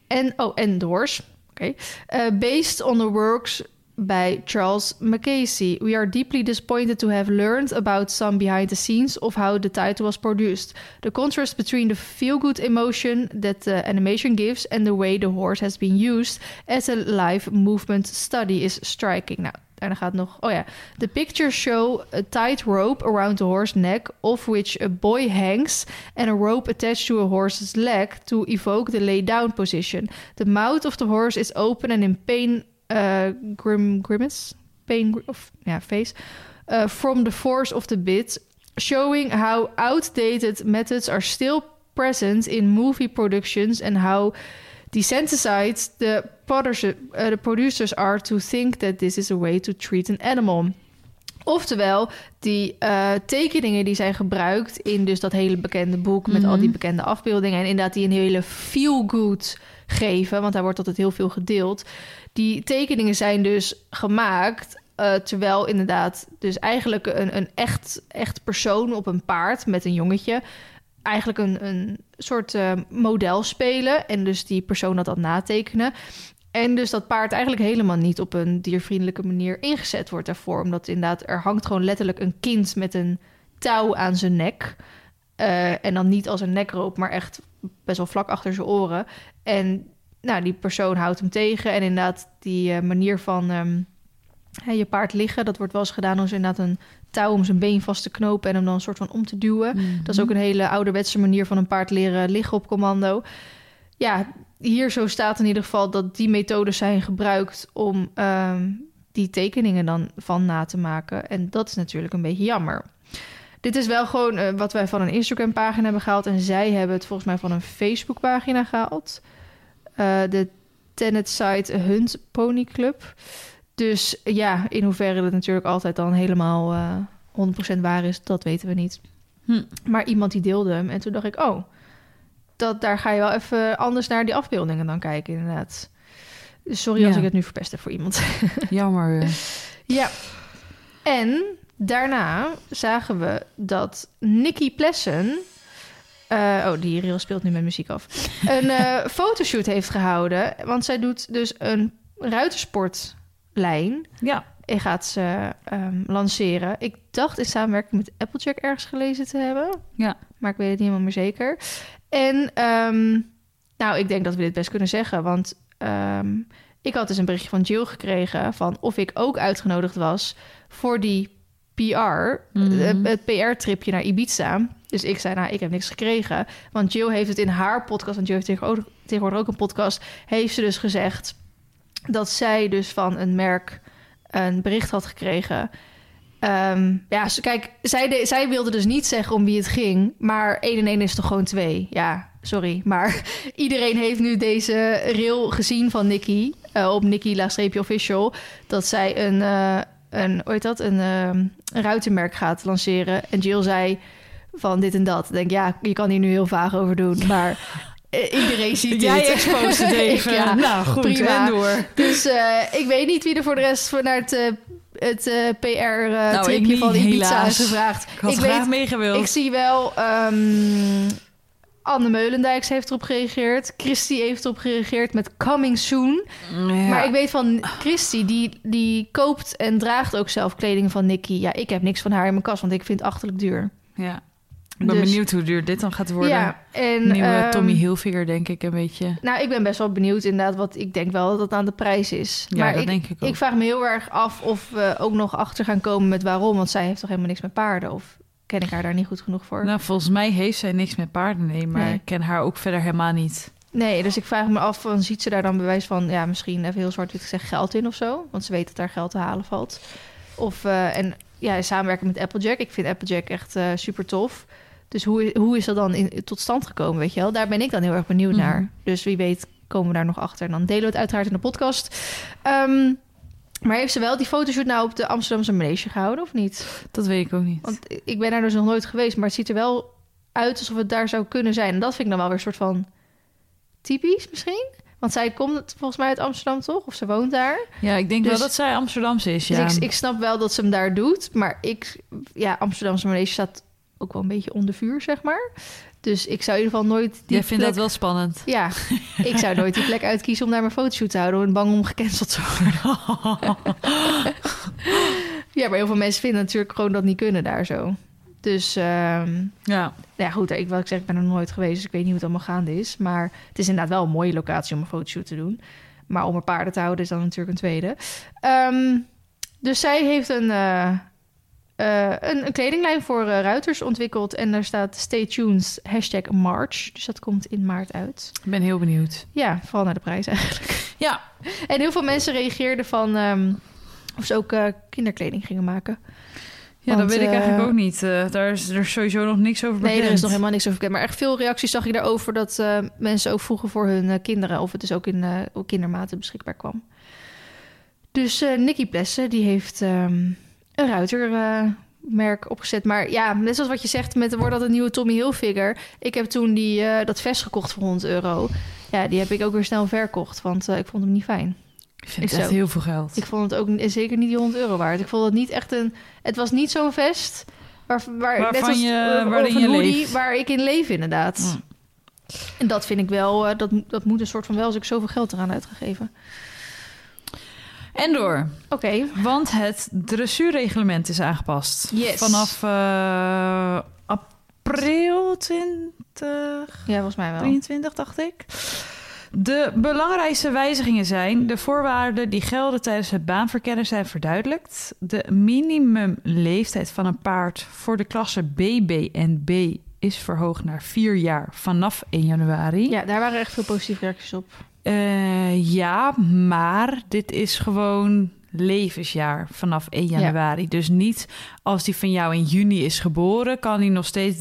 En, oh, en de horse. Oké. Uh, based on the works by Charles Mackesy. We are deeply disappointed to have learned about some behind the scenes of how the title was produced. The contrast between the feel-good emotion that the animation gives and the way the horse has been used as a live movement study is striking. Nou, daarna gaat nog... Oh ja. The pictures show a tight rope around the horse's neck, of which a boy hangs, and a rope attached to a horse's leg to evoke the lay down position. The mouth of the horse is open and in pain uh, grim, grimace, pain of yeah, face, uh, from the force of the bit, showing how outdated methods are still present in movie productions and how desensitized the, producer, uh, the producers are to think that this is a way to treat an animal. Oftewel, die eh, tekeningen die zijn gebruikt in dus dat hele bekende boek met al die bekende afbeeldingen en inderdaad die een hele feel-good geven, want daar wordt altijd heel veel gedeeld. Die tekeningen zijn dus gemaakt eh, terwijl inderdaad dus eigenlijk een, een echt, echt persoon op een paard met een jongetje eigenlijk een, een soort eh, model spelen en dus die persoon dat dan natekenen. En dus dat paard eigenlijk helemaal niet op een diervriendelijke manier ingezet wordt daarvoor. Omdat inderdaad, er hangt gewoon letterlijk een kind met een touw aan zijn nek. Eh, en dan niet als een nekroop, maar echt best wel vlak achter zijn oren. En nou, die persoon houdt hem tegen. En inderdaad, die eh, manier van ehm, hè, je paard liggen, dat wordt wel eens gedaan om ze inderdaad een touw om zijn been vast te knopen en hem dan een soort van om te duwen. Dat is ook een hele ouderwetse manier van een paard leren liggen op commando. Ja, hier zo staat in ieder geval dat die methodes zijn gebruikt om ehm, die tekeningen dan van na te maken. En dat is natuurlijk een beetje jammer. Dit is wel gewoon eh, wat wij van een Instagram-pagina hebben gehaald. En zij hebben het volgens mij van een Facebook-pagina gehaald. Eh, de Tenet site Hunt Pony Club. Dus ja, in hoeverre het natuurlijk altijd dan helemaal eh 100% waar is, dat weten we niet. Hm. Maar iemand die deelde hem. En toen dacht ik, oh, dat, daar ga je wel even anders naar die afbeeldingen dan kijken, inderdaad. Sorry als ik het nu verpestte voor iemand. Jammer. eh. ja. En daarna zagen we dat Nikki Plessen... eh, oh, die reel speelt nu met muziek af. Een eh, fotoshoot heeft gehouden. Want zij doet dus een ruitersportlijn. Ja. En gaat ze ehm, lanceren. Ik dacht in samenwerking met Applejack ergens gelezen te hebben. Ja. Maar ik weet het niet helemaal meer zeker. En ehm, nou, ik denk dat we dit best kunnen zeggen. Want ehm, ik had dus een berichtje van Jill gekregen... van of ik ook uitgenodigd was voor die PR, Mhm. het PR-tripje naar Ibiza. Dus ik zei, nou, ik heb niks gekregen. Want Jill heeft het in haar podcast... want Jill heeft tegenwoordig, ook een podcast... heeft ze dus gezegd dat zij dus van een merk een bericht had gekregen... Ehm, ja, kijk, zij, zij wilde dus niet zeggen om wie het ging, maar 1 en 1 is toch gewoon 2. Ja, sorry, maar iedereen heeft nu deze reel gezien van Nikki eh, op Nikki laagstreepje official dat zij een, eh, een heet dat, een, ehm, een ruitenmerk gaat lanceren. En Jill zei van dit en dat. Ik denk ja, je kan hier nu heel vaag over doen, maar eh, iedereen ziet Jij dit. exposed het even. Ja, nou, goed. prima. Door. Dus eh, ik weet niet wie er voor de rest voor naar het, eh, het Nou, PR-tripje niet, van Ibiza helaas. is gevraagd. Ik had ik graag weet, meegewild. ik zie wel ehm, Anne Meulendijks heeft erop gereageerd. Christy heeft erop gereageerd met coming soon. Ja. Maar ik weet van Christy, die, die koopt en draagt ook zelf kleding van Nicky. Ja, ik heb niks van haar in mijn kast, want ik vind het achterlijk duur. Ja. Ik ben Dus- benieuwd hoe duur dit dan gaat worden. Ja, en... Nieuwe ehm, Tommy Hilfiger, denk ik, een beetje. Nou, ik ben best wel benieuwd inderdaad, wat ik denk wel dat het aan de prijs is. Ja, maar dat ik, denk ik ook. ik vraag me heel erg af of we ook nog achter gaan komen met waarom. Want zij heeft toch helemaal niks met paarden? Of ken ik haar daar niet goed genoeg voor? Nou, volgens mij heeft zij niks met paarden, nee. Maar Nee. ik ken haar ook verder helemaal niet. Nee, dus ik vraag me af, van, ziet ze daar dan bewijs van... ja, misschien even heel zwart-wit gezegd geld in of zo? Want ze weet dat daar geld te halen valt. Of, eh, en ja, samenwerken met Applejack. Ik vind Applejack echt eh, super tof. Dus hoe, hoe is dat dan in, tot stand gekomen, weet je wel? Daar ben ik dan heel erg benieuwd Mhm. naar. Dus wie weet komen we daar nog achter. En dan delen we het uiteraard in de podcast. Ehm, maar heeft ze wel die fotoshoot nou op de Amsterdamse Manege gehouden, of niet? Dat weet ik ook niet. Want ik ben daar dus nog nooit geweest, maar het ziet er wel uit alsof het daar zou kunnen zijn. En dat vind ik dan wel weer een soort van typisch misschien. Want zij komt volgens mij uit Amsterdam, toch? Of ze woont daar. Ja, ik denk Dus- wel dat zij Amsterdamse is, ja. Dus ik, ik snap wel dat ze hem daar doet. Maar ik, ja, Amsterdamse Manege staat ook wel een beetje onder vuur, zeg maar. Dus ik zou in ieder geval nooit die Jij vindt plek... dat wel spannend. Ja, ik zou nooit die plek uitkiezen om daar mijn fotoshoot te houden. Bang om gecanceld te worden. Ja, maar heel veel mensen vinden natuurlijk gewoon dat niet kunnen daar zo. Dus ehm, Ja. Nou ja, goed, ik, wat ik zeg, ik ben er nooit geweest, dus ik weet niet hoe het allemaal gaande is. Maar het is inderdaad wel een mooie locatie om een fotoshoot te doen. Maar om er paarden te houden is dan natuurlijk een tweede. Ehm, dus zij heeft een, eh, eh, een, een kledinglijn voor eh, ruiters ontwikkeld. En daar staat stay tuned, hashtag March. Dus dat komt in maart uit. Ik ben heel benieuwd. Ja, vooral naar de prijs eigenlijk. Ja. En heel veel mensen reageerden van... ehm, of ze ook eh, kinderkleding gingen maken. Ja, Want, dat weet ik eigenlijk ook niet. Daar is er sowieso nog niks over Nee, bekend. er is nog helemaal niks over bekend. Maar echt veel reacties zag ik daarover dat mensen ook vroegen voor hun kinderen. Of het dus ook in kindermaten beschikbaar kwam. Dus Nicky Plessen, die heeft ehm, een ruitermerk opgezet. Maar ja, net zoals wat je zegt, met wordt dat een nieuwe Tommy Hilfiger. Ik heb toen die, eh, dat vest gekocht voor 100 euro. Ja, die heb ik ook weer snel verkocht, want eh, ik vond hem niet fijn. Ik vind het echt heel veel geld. Ik vond het ook zeker niet die 100 euro waard. Ik vond het niet echt een... Het was niet zo'n vest waar, waar, Waarvan net als, je- eh, waarin je hoodie leeft. waar ik in leef inderdaad. Mm. En dat vind ik wel, dat, dat moet een soort van wel als ik zoveel geld eraan uitgegeven. En door. Oké, Want het dressuurreglement is aangepast. Yes. Vanaf eh, april 20... ja, volgens mij wel. 23, dacht ik. De belangrijkste wijzigingen zijn... de voorwaarden die gelden tijdens het baanverkennen zijn verduidelijkt. De minimumleeftijd van een paard voor de klasse BB en B... is verhoogd naar vier jaar vanaf 1 januari. Ja, daar waren echt veel positieve reacties op. Eh, ja, maar dit is gewoon levensjaar vanaf 1 Ja. januari. Dus niet als die van jou in juni is geboren... kan die nog steeds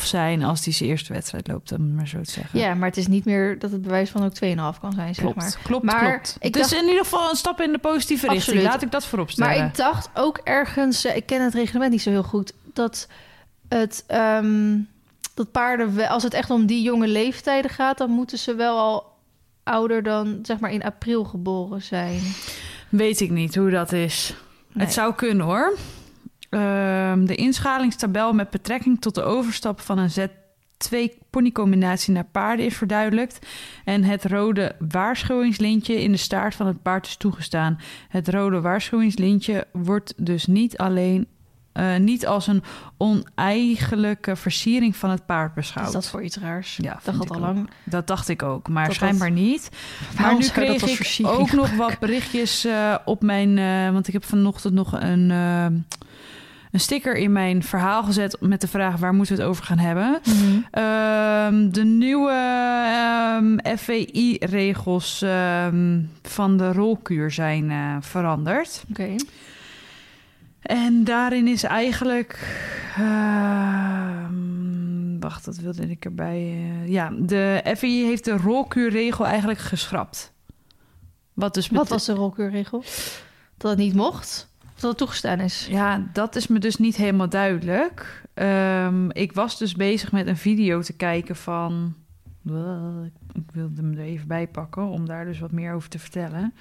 3,5 zijn als die zijn eerste wedstrijd loopt, om maar zo te zeggen. Ja, maar het is niet meer dat het bewijs van ook 2,5 kan zijn, zeg Klopt, maar. klopt, Maar klopt. ik dus dacht- in ieder geval een stap in de positieve richting. Laat ik dat vooropstellen. Maar ik dacht ook ergens, eh, ik ken het reglement niet zo heel goed, dat het ehm, dat paarden, wel- als het echt om die jonge leeftijden gaat, dan moeten ze wel al ouder dan zeg maar in april geboren zijn. Weet ik niet hoe dat is. Nee. Het zou kunnen hoor. Ehm, de inschalingstabel met betrekking tot de overstap van een Z2 ponycombinatie naar paarden is verduidelijkt. En het rode waarschuwingslintje in de staart van het paard is toegestaan. Het rode waarschuwingslintje wordt dus niet alleen eh, niet als een oneigenlijke versiering van het paard beschouwd. Is dat voor iets raars? Ja, dat ik al lang. Dat dacht ik ook, maar Dat schijnbaar niet. Maar nu kreeg ik ook nog wat berichtjes eh, op mijn... eh, want ik heb vanochtend nog een, een sticker in mijn verhaal gezet... met de vraag waar moeten we het over gaan hebben. Mhm. Ehm, de nieuwe ehm, FVI-regels ehm, van de rolkuur zijn veranderd. Oké. En daarin is eigenlijk. ehm, wacht, dat wilde ik erbij. eh, ja, de FI heeft de rolkuurregel eigenlijk geschrapt. Wat dus Wat was de rolkeurregel? Dat het niet mocht? Of dat het toegestaan is? Ja, dat is me dus niet helemaal duidelijk. Ehm, ik was dus bezig met een video te kijken van. Ik wilde hem er even bij pakken om daar dus wat meer over te vertellen.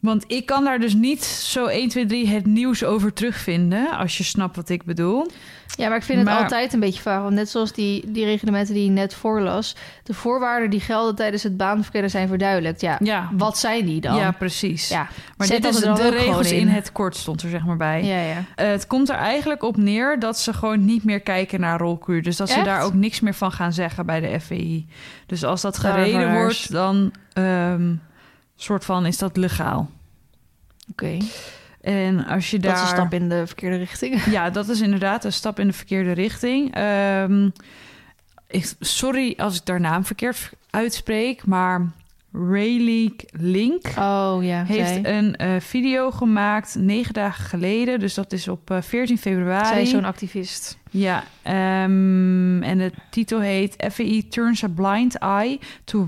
Want ik kan daar dus niet zo 1, 2, 3 het nieuws over terugvinden. Als je snapt wat ik bedoel. Ja, maar ik vind het Maar- altijd een beetje vaag. Want net zoals die, die reglementen die je net voorlas... de voorwaarden die gelden tijdens het baanverkennen zijn verduidelijkt. Ja, Ja, wat zijn die dan? ja precies. Ja, maar zet dit is de regels in. in. het kort stond er zeg maar bij. ja, ja. Eh, het komt er eigenlijk op neer dat ze gewoon niet meer kijken naar rolkuur. Dus dat ze daar ook niks meer van gaan zeggen bij de FVI. Dus als dat gereden wordt, dan ehm, soort van is dat legaal. Oké, En als je daar... dat is een stap in de verkeerde richting. Ja, dat is inderdaad een stap in de verkeerde richting. Ehm, ik, sorry als ik daar naam verkeerd uitspreek, maar Rayleigh Link Oh ja, heeft zij, een eh, video gemaakt negen dagen geleden. Dus dat is op eh, 14 februari. zij is zo'n activist. Ja, ehm, en de titel heet FAI Turns a Blind Eye to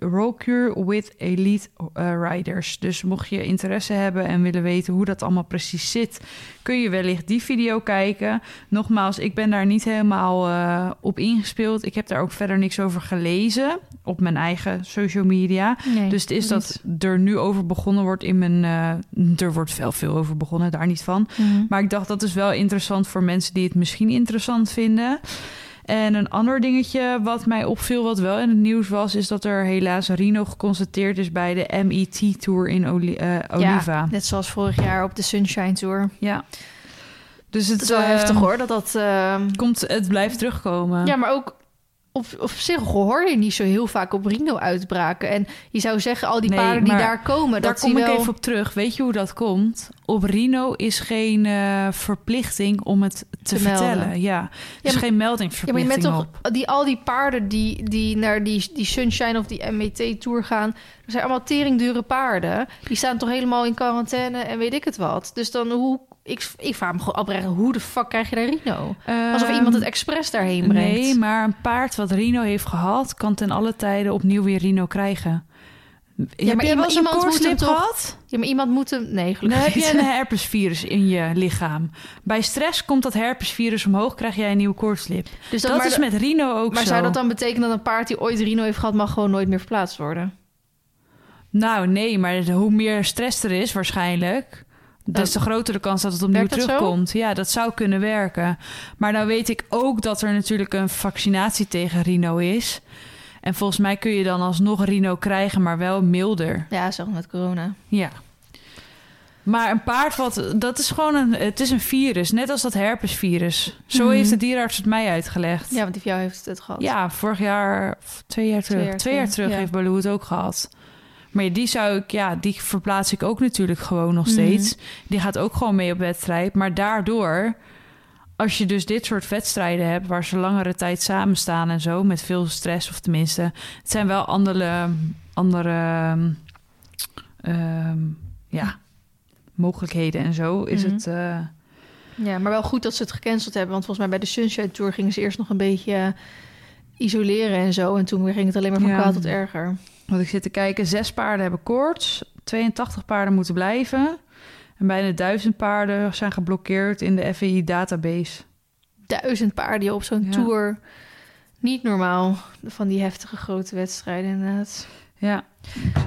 rollcure with Elite eh, Riders. Dus mocht je interesse hebben en willen weten hoe dat allemaal precies zit, kun je wellicht die video kijken. Nogmaals, ik ben daar niet helemaal eh, op ingespeeld. Ik heb daar ook verder niks over gelezen op mijn eigen social media. Nee, Dus het is dat er nu over begonnen wordt in mijn... eh, er wordt wel veel over begonnen, daar niet van. Mhm. Maar ik dacht dat is wel interessant voor mensen die het misschien interessant vinden. En een ander dingetje wat mij opviel, wat wel in het nieuws was, is dat er helaas Rino geconstateerd is bij de MET Tour in Oli- eh, Oliva. Ja. Net zoals vorig jaar op de Sunshine Tour. Dus het Het is wel heftig hoor, dat dat... ehm, Komt, het blijft terugkomen. Ja, maar ook op, op zich hoor je niet zo heel vaak op Rino uitbraken. En je zou zeggen, al die Nee, paarden die daar komen, Daar dat kom ik wel... even op terug. Weet je hoe dat komt? Op Rino is geen eh, verplichting om het te, Te melden. vertellen. Ja, er is maar- geen Ja, maar je bent toch die, al die paarden die, die naar die, die Sunshine of die MET Tour gaan, dat zijn allemaal teringdure paarden. Die staan toch helemaal in quarantaine en weet ik het wat. Dus dan hoe ik, ik vraag me gewoon oprecht, hoe de fuck krijg je daar Rino? Alsof Ehm, iemand het expres daarheen brengt. Nee, maar een paard wat Rino heeft gehad, kan ten alle tijden opnieuw weer Rino krijgen. maar heb jij wel iemand- eens een koortslip gehad? Ja, maar iemand moet hem... Nee, Dan gelukkig heb je een herpesvirus in je lichaam. Bij stress komt dat herpesvirus omhoog, krijg jij een nieuwe koortslip. Dus Dat, maar is met Rino ook Maar zo. zou dat dan betekenen dat een paard die ooit Rino heeft gehad... mag gewoon nooit meer verplaatst worden? Nou, nee, maar hoe meer stress er is waarschijnlijk... des te groter de kans dat het opnieuw zo? terugkomt. Ja, dat zou kunnen werken. Maar nou weet ik ook dat er natuurlijk een vaccinatie tegen rino is. En volgens mij kun je dan alsnog rino krijgen, maar wel milder. Ja, zo met corona. Ja. Maar een paard wat dat is gewoon een het is een virus, net als dat herpesvirus. Zo Mhm. heeft de dierenarts het mij uitgelegd. Ja, want die van jou heeft het gehad. Ja, vorig jaar, twee jaar terug. jaar Twee jaar terug, terug ja. heeft Baloo het ook gehad. Maar die zou ik, ja, die verplaats ik ook natuurlijk gewoon nog Mhm. steeds. Die gaat ook gewoon mee op wedstrijd. Maar daardoor, als je dus dit soort wedstrijden hebt waar ze langere tijd samen staan en zo, met veel stress, of tenminste, het zijn wel andere, andere ehm, ja, mogelijkheden en zo. Is Mhm. het. eh, Ja, maar wel goed dat ze het gecanceld hebben. Want volgens mij bij de Sunshine Tour gingen ze eerst nog een beetje isoleren en zo. En toen ging het alleen maar van Ja. kwaad tot erger. Want ik zit te kijken, zes paarden hebben koorts, 82 paarden moeten blijven. En bijna duizend paarden zijn geblokkeerd in de FEI-database. Duizend paarden op zo'n Ja. tour. Niet normaal. Van die heftige grote wedstrijden inderdaad. Ja.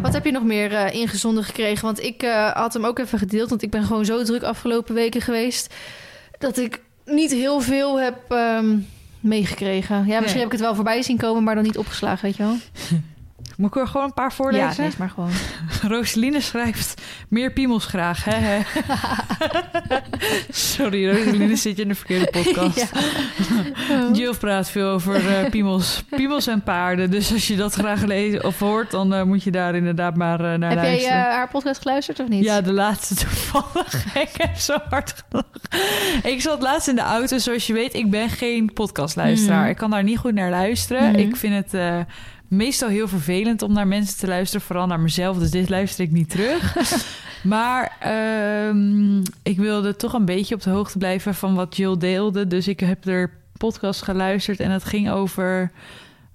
Wat heb je nog meer eh, ingezonden gekregen? Want ik eh, had hem ook even gedeeld. Want ik ben gewoon zo druk afgelopen weken geweest. Dat ik niet heel veel heb ehm, meegekregen. Ja, misschien Nee. heb ik het wel voorbij zien komen, maar dan niet opgeslagen, weet je wel? Moet ik er gewoon een paar voorlezen? Ja, lees maar gewoon. Roseline schrijft meer piemels graag, hè? Sorry, Roseline zit je in de verkeerde podcast. Ja. Jill praat veel over eh, piemels. Piemels en paarden. Dus als je dat graag leest of hoort, dan eh, moet je daar inderdaad maar eh, naar Heb jij luisteren. eh, haar podcast geluisterd of niet? Ja, de laatste toevallig. ik heb zo hard gelachen. Ik zat laatst in de auto. Zoals je weet, ik ben geen podcastluisteraar. Mhm. Ik kan daar niet goed naar luisteren. Mhm. Ik vind het meestal heel vervelend om naar mensen te luisteren. Vooral naar mezelf. Dus dit luister ik niet terug. maar ehm, ik wilde toch een beetje op de hoogte blijven van wat Jill deelde. Dus ik heb er podcast geluisterd. En het ging over...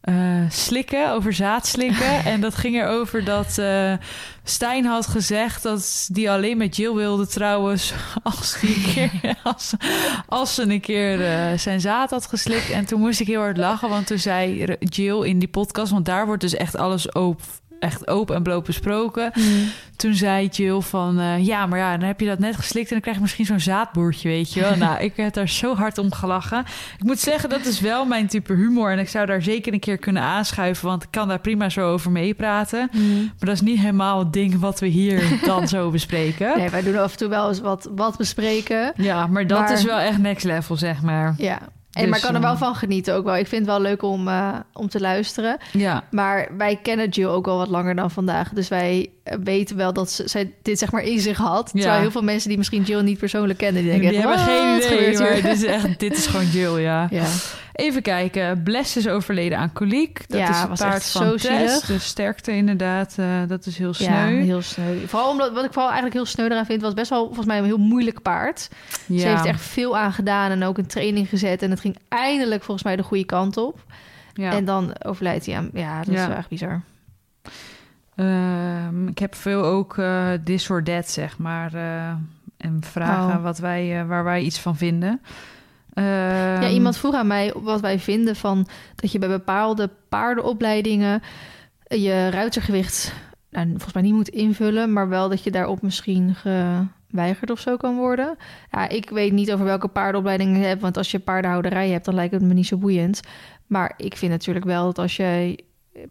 eh, slikken, over zaadslikken. en dat ging erover dat eh Stijn had gezegd dat die alleen met Jill wilde trouwens als, die een keer, als, als ze een keer eh, zijn zaad had geslikt. En toen moest ik heel hard lachen, want toen zei Jill in die podcast, want daar wordt dus echt alles open, echt open en bloot besproken. Mm. Toen zei Jill van, eh, ja, maar ja, dan heb je dat net geslikt en dan krijg je misschien zo'n zaadboertje, weet je wel. nou, ik heb daar zo hard om gelachen. Ik moet zeggen, dat is wel mijn type humor en ik zou daar zeker een keer kunnen aanschuiven, want ik kan daar prima zo over meepraten. Mm. Maar dat is niet helemaal het ding wat we hier dan zo bespreken. Nee, wij doen af en toe wel eens wat, wat bespreken. Ja, maar dat Maar- is wel echt next level, zeg maar. Ja. En, Dus, maar ik kan er wel eh, van genieten ook wel. Ik vind het wel leuk om, eh, om te luisteren. Ja, Maar wij kennen Jill ook al wat langer dan vandaag. Dus wij eh, weten wel dat ze, zij dit zeg maar in zich had. Ja. Terwijl heel veel mensen die misschien Jill niet persoonlijk kennen... die denken, die hebben "Wat geen idee, gebeurt maar hier?" dit is, echt, dit is gewoon Jill, ja. Ja. Even kijken. Bless is overleden aan koliek. Dat Ja, is het paard van Tess. De sterkte inderdaad, eh, dat is heel ja, sneu. heel sneu. Vooral omdat, wat ik vooral eigenlijk heel sneu eraan vind... was best wel volgens mij een heel moeilijk paard. Ja. Ze heeft echt veel aan gedaan en ook een training gezet. En het ging eindelijk volgens mij de goede kant op. Ja. En dan overlijdt hij aan... Ja, dat is Ja. wel echt bizar. Ehm, ik heb veel ook this or that, zeg maar. eh, en vragen Oh. wat wij, waar wij iets van vinden. Ja, Ehm, iemand vroeg aan mij wat wij vinden van dat je bij bepaalde paardenopleidingen je ruitergewicht nou, volgens mij niet moet invullen, maar wel dat je daarop misschien geweigerd of zo kan worden. Ja, ik weet niet over welke paardenopleidingen je hebt, want als je paardenhouderij hebt, dan lijkt het me niet zo boeiend. Maar ik vind natuurlijk wel dat als jij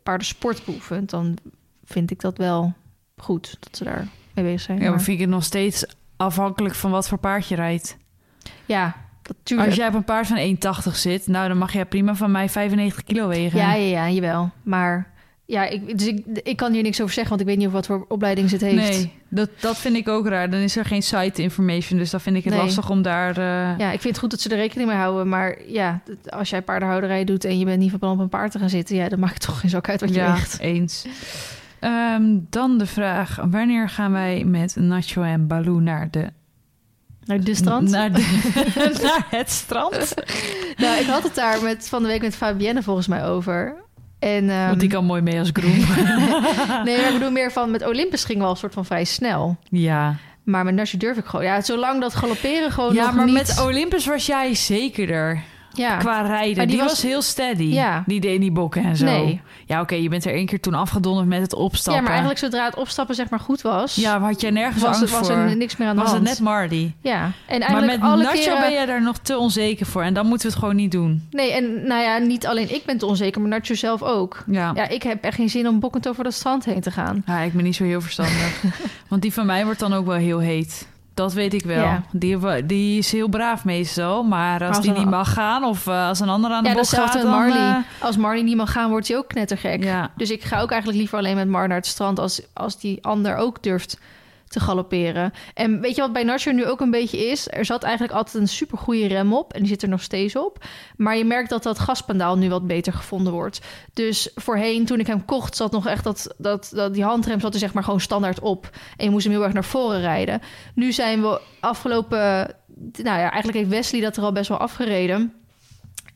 paardensport beoefent, dan vind ik dat wel goed dat ze daar mee bezig zijn. Ja, maar Maar- vind ik het nog steeds afhankelijk van wat voor paard je rijdt. ja, Als jij op een paard van 1,80 zit, nou dan mag jij prima van mij 95 kilo wegen. Ja, ja, ja, jawel. Maar ja, ik, dus ik, ik kan hier niks over zeggen, want ik weet niet of wat voor opleiding ze het heeft. Nee, dat, dat vind ik ook raar. Dan is er geen site information, dus dan vind ik het Nee. lastig om daar... eh, Ja, ik vind het goed dat ze er rekening mee houden. Maar ja, dat- als jij paardenhouderij doet en je bent niet van plan op een paard te gaan zitten, ja, dan maakt het toch geen zak uit wat je ja, weegt. eens. Ehm, dan de vraag, wanneer gaan wij met Nacho en Baloo naar de... Naar de strand. Naar, de, naar het strand? Nou, ik had het daar met, van de week met Fabienne volgens mij over. En, ehm, Want die kan mooi mee als groen. Nee, maar ik bedoel meer van met Olympus ging wel een soort van vrij snel. ja, Maar met Nasje durf ik gewoon. Ja, zolang dat galopperen gewoon ja nog maar niet... met Olympus was jij zekerder. Ja. Qua rijden. Maar die, die was, was- heel steady. Ja. Die deed niet bokken en zo. Nee. Ja, oké, je bent er één keer toen afgedonderd met het opstappen. ja, maar eigenlijk zodra het opstappen zeg maar goed was... Ja, had jij nergens was, angst was voor. er niks meer aan de was het hand. net Marty. Ja, en Maar eigenlijk met alle Nacho keren... ben je daar nog te onzeker voor. En dan moeten we het gewoon niet doen. Nee, en nou ja, niet alleen ik ben te onzeker, maar Nacho zelf ook. Ja. Ja, ik heb echt geen zin om bokkend over dat strand heen te gaan. Ja, ik ben niet zo heel verstandig. Want die van mij wordt dan ook wel heel heet. Dat weet ik wel. Ja. Die, die is heel braaf meestal. Maar als, als die een- niet mag gaan of eh, als een ander aan de Ja, bocht gaat... Marley. eh, Als Marley niet mag gaan, wordt hij ook knettergek. ja. Dus ik ga ook eigenlijk liever alleen met Mar naar het strand... als, als die ander ook durft te galopperen. En weet je wat bij Nacho nu ook een beetje is? Er zat eigenlijk altijd een supergoeie rem op... en die zit er nog steeds op. Maar je merkt dat dat gaspedaal nu wat beter gevonden wordt. Dus voorheen, toen ik hem kocht... zat nog echt dat, dat, dat die handrem zat er zeg maar gewoon standaard op. En je moest hem heel erg naar voren rijden. Nu zijn we afgelopen... Nou ja, eigenlijk heeft Wesley dat er al best wel afgereden...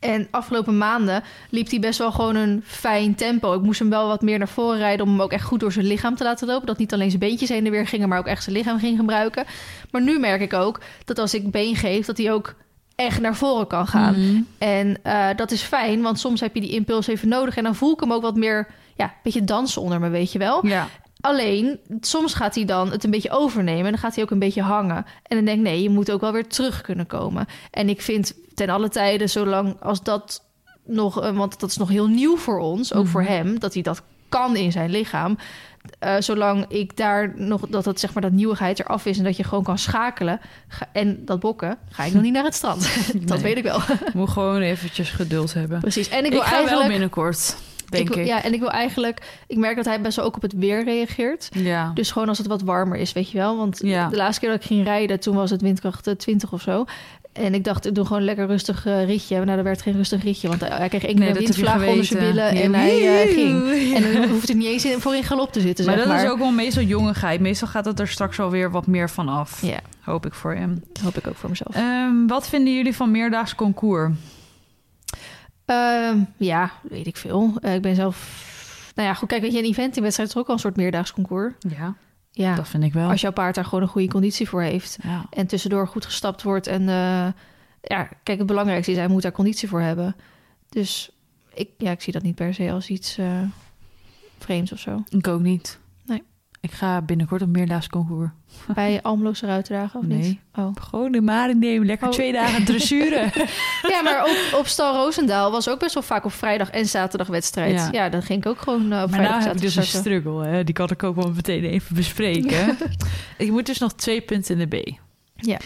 En afgelopen maanden liep hij best wel gewoon een fijn tempo. Ik moest hem wel wat meer naar voren rijden om hem ook echt goed door zijn lichaam te laten lopen. Dat niet alleen zijn beentjes heen en weer gingen, maar ook echt zijn lichaam ging gebruiken. Maar nu merk ik ook dat als ik been geef, dat hij ook echt naar voren kan gaan. Mhm. En eh, dat is fijn, want soms heb je die impuls even nodig. En dan voel ik hem ook wat meer, ja, een beetje dansen onder me, weet je wel. ja. Alleen, soms gaat hij dan het een beetje overnemen en dan gaat hij ook een beetje hangen. En dan denk ik, nee, je moet ook wel weer terug kunnen komen. En ik vind ten alle tijden, zolang als dat nog, eh, want dat is nog heel nieuw voor ons, ook Mhm. voor hem, dat hij dat kan in zijn lichaam. Eh, zolang ik daar nog, dat het zeg maar dat nieuwigheid eraf is en dat je gewoon kan schakelen ga- en dat bokken, ga ik nog niet naar het strand. dat Nee. weet ik wel. Moet gewoon eventjes geduld hebben. Precies. En ik Ik, wil ga eigenlijk. wel binnenkort, denk ik. Ja, en ik wil eigenlijk. Ik merk dat hij best wel ook op het weer reageert. Ja. Dus gewoon als het wat warmer is, weet je wel. Want Ja. de laatste keer dat ik ging rijden, toen was het windkracht eh, 20 of zo. En ik dacht, ik doe gewoon een lekker rustig eh, ritje. Maar nou, dat werd geen rustig ritje. Want hij hij kreeg één keer windvlagen onder zijn billen. En Ja. hij eh, ging. En dan hoeft er niet eens in, voor in galop te zitten, maar zeg dat maar. is ook wel meestal jongigheid. Meestal gaat het er straks alweer wat meer van af. Ja, Hoop ik voor hem. hoop ik ook voor mezelf. Ehm, wat vinden jullie van meerdaags concours? Ehm, ja, weet ik veel. Eh, ik ben zelf... Nou ja, goed, kijk, weet je, een eventingwedstrijd is ook al een soort meerdaags concours. Ja, Ja, dat vind ik wel. als jouw paard daar gewoon een goede conditie voor heeft. Ja. En tussendoor goed gestapt wordt. En eh, ja, kijk, het belangrijkste is, hij moet daar conditie voor hebben. Dus ik, ja, ik zie dat niet per se als iets eh, vreemds of zo. Ik ook niet. Ik ga binnenkort op meerdaags concours. Bij Almeloze ruitendagen of Nee. niet? Oh. Gewoon de Maring nemen. Lekker Oh. twee dagen dressuren. Ja, maar op, op Stal Roosendaal was ook best wel vaak op vrijdag en zaterdag wedstrijd. Ja. Ja, dan ging ik ook gewoon eh, op maar vrijdag nou heb ik dus een struggle. Hè? Die kan ik ook wel meteen even bespreken. ik moet dus nog twee punten in de B. Ja.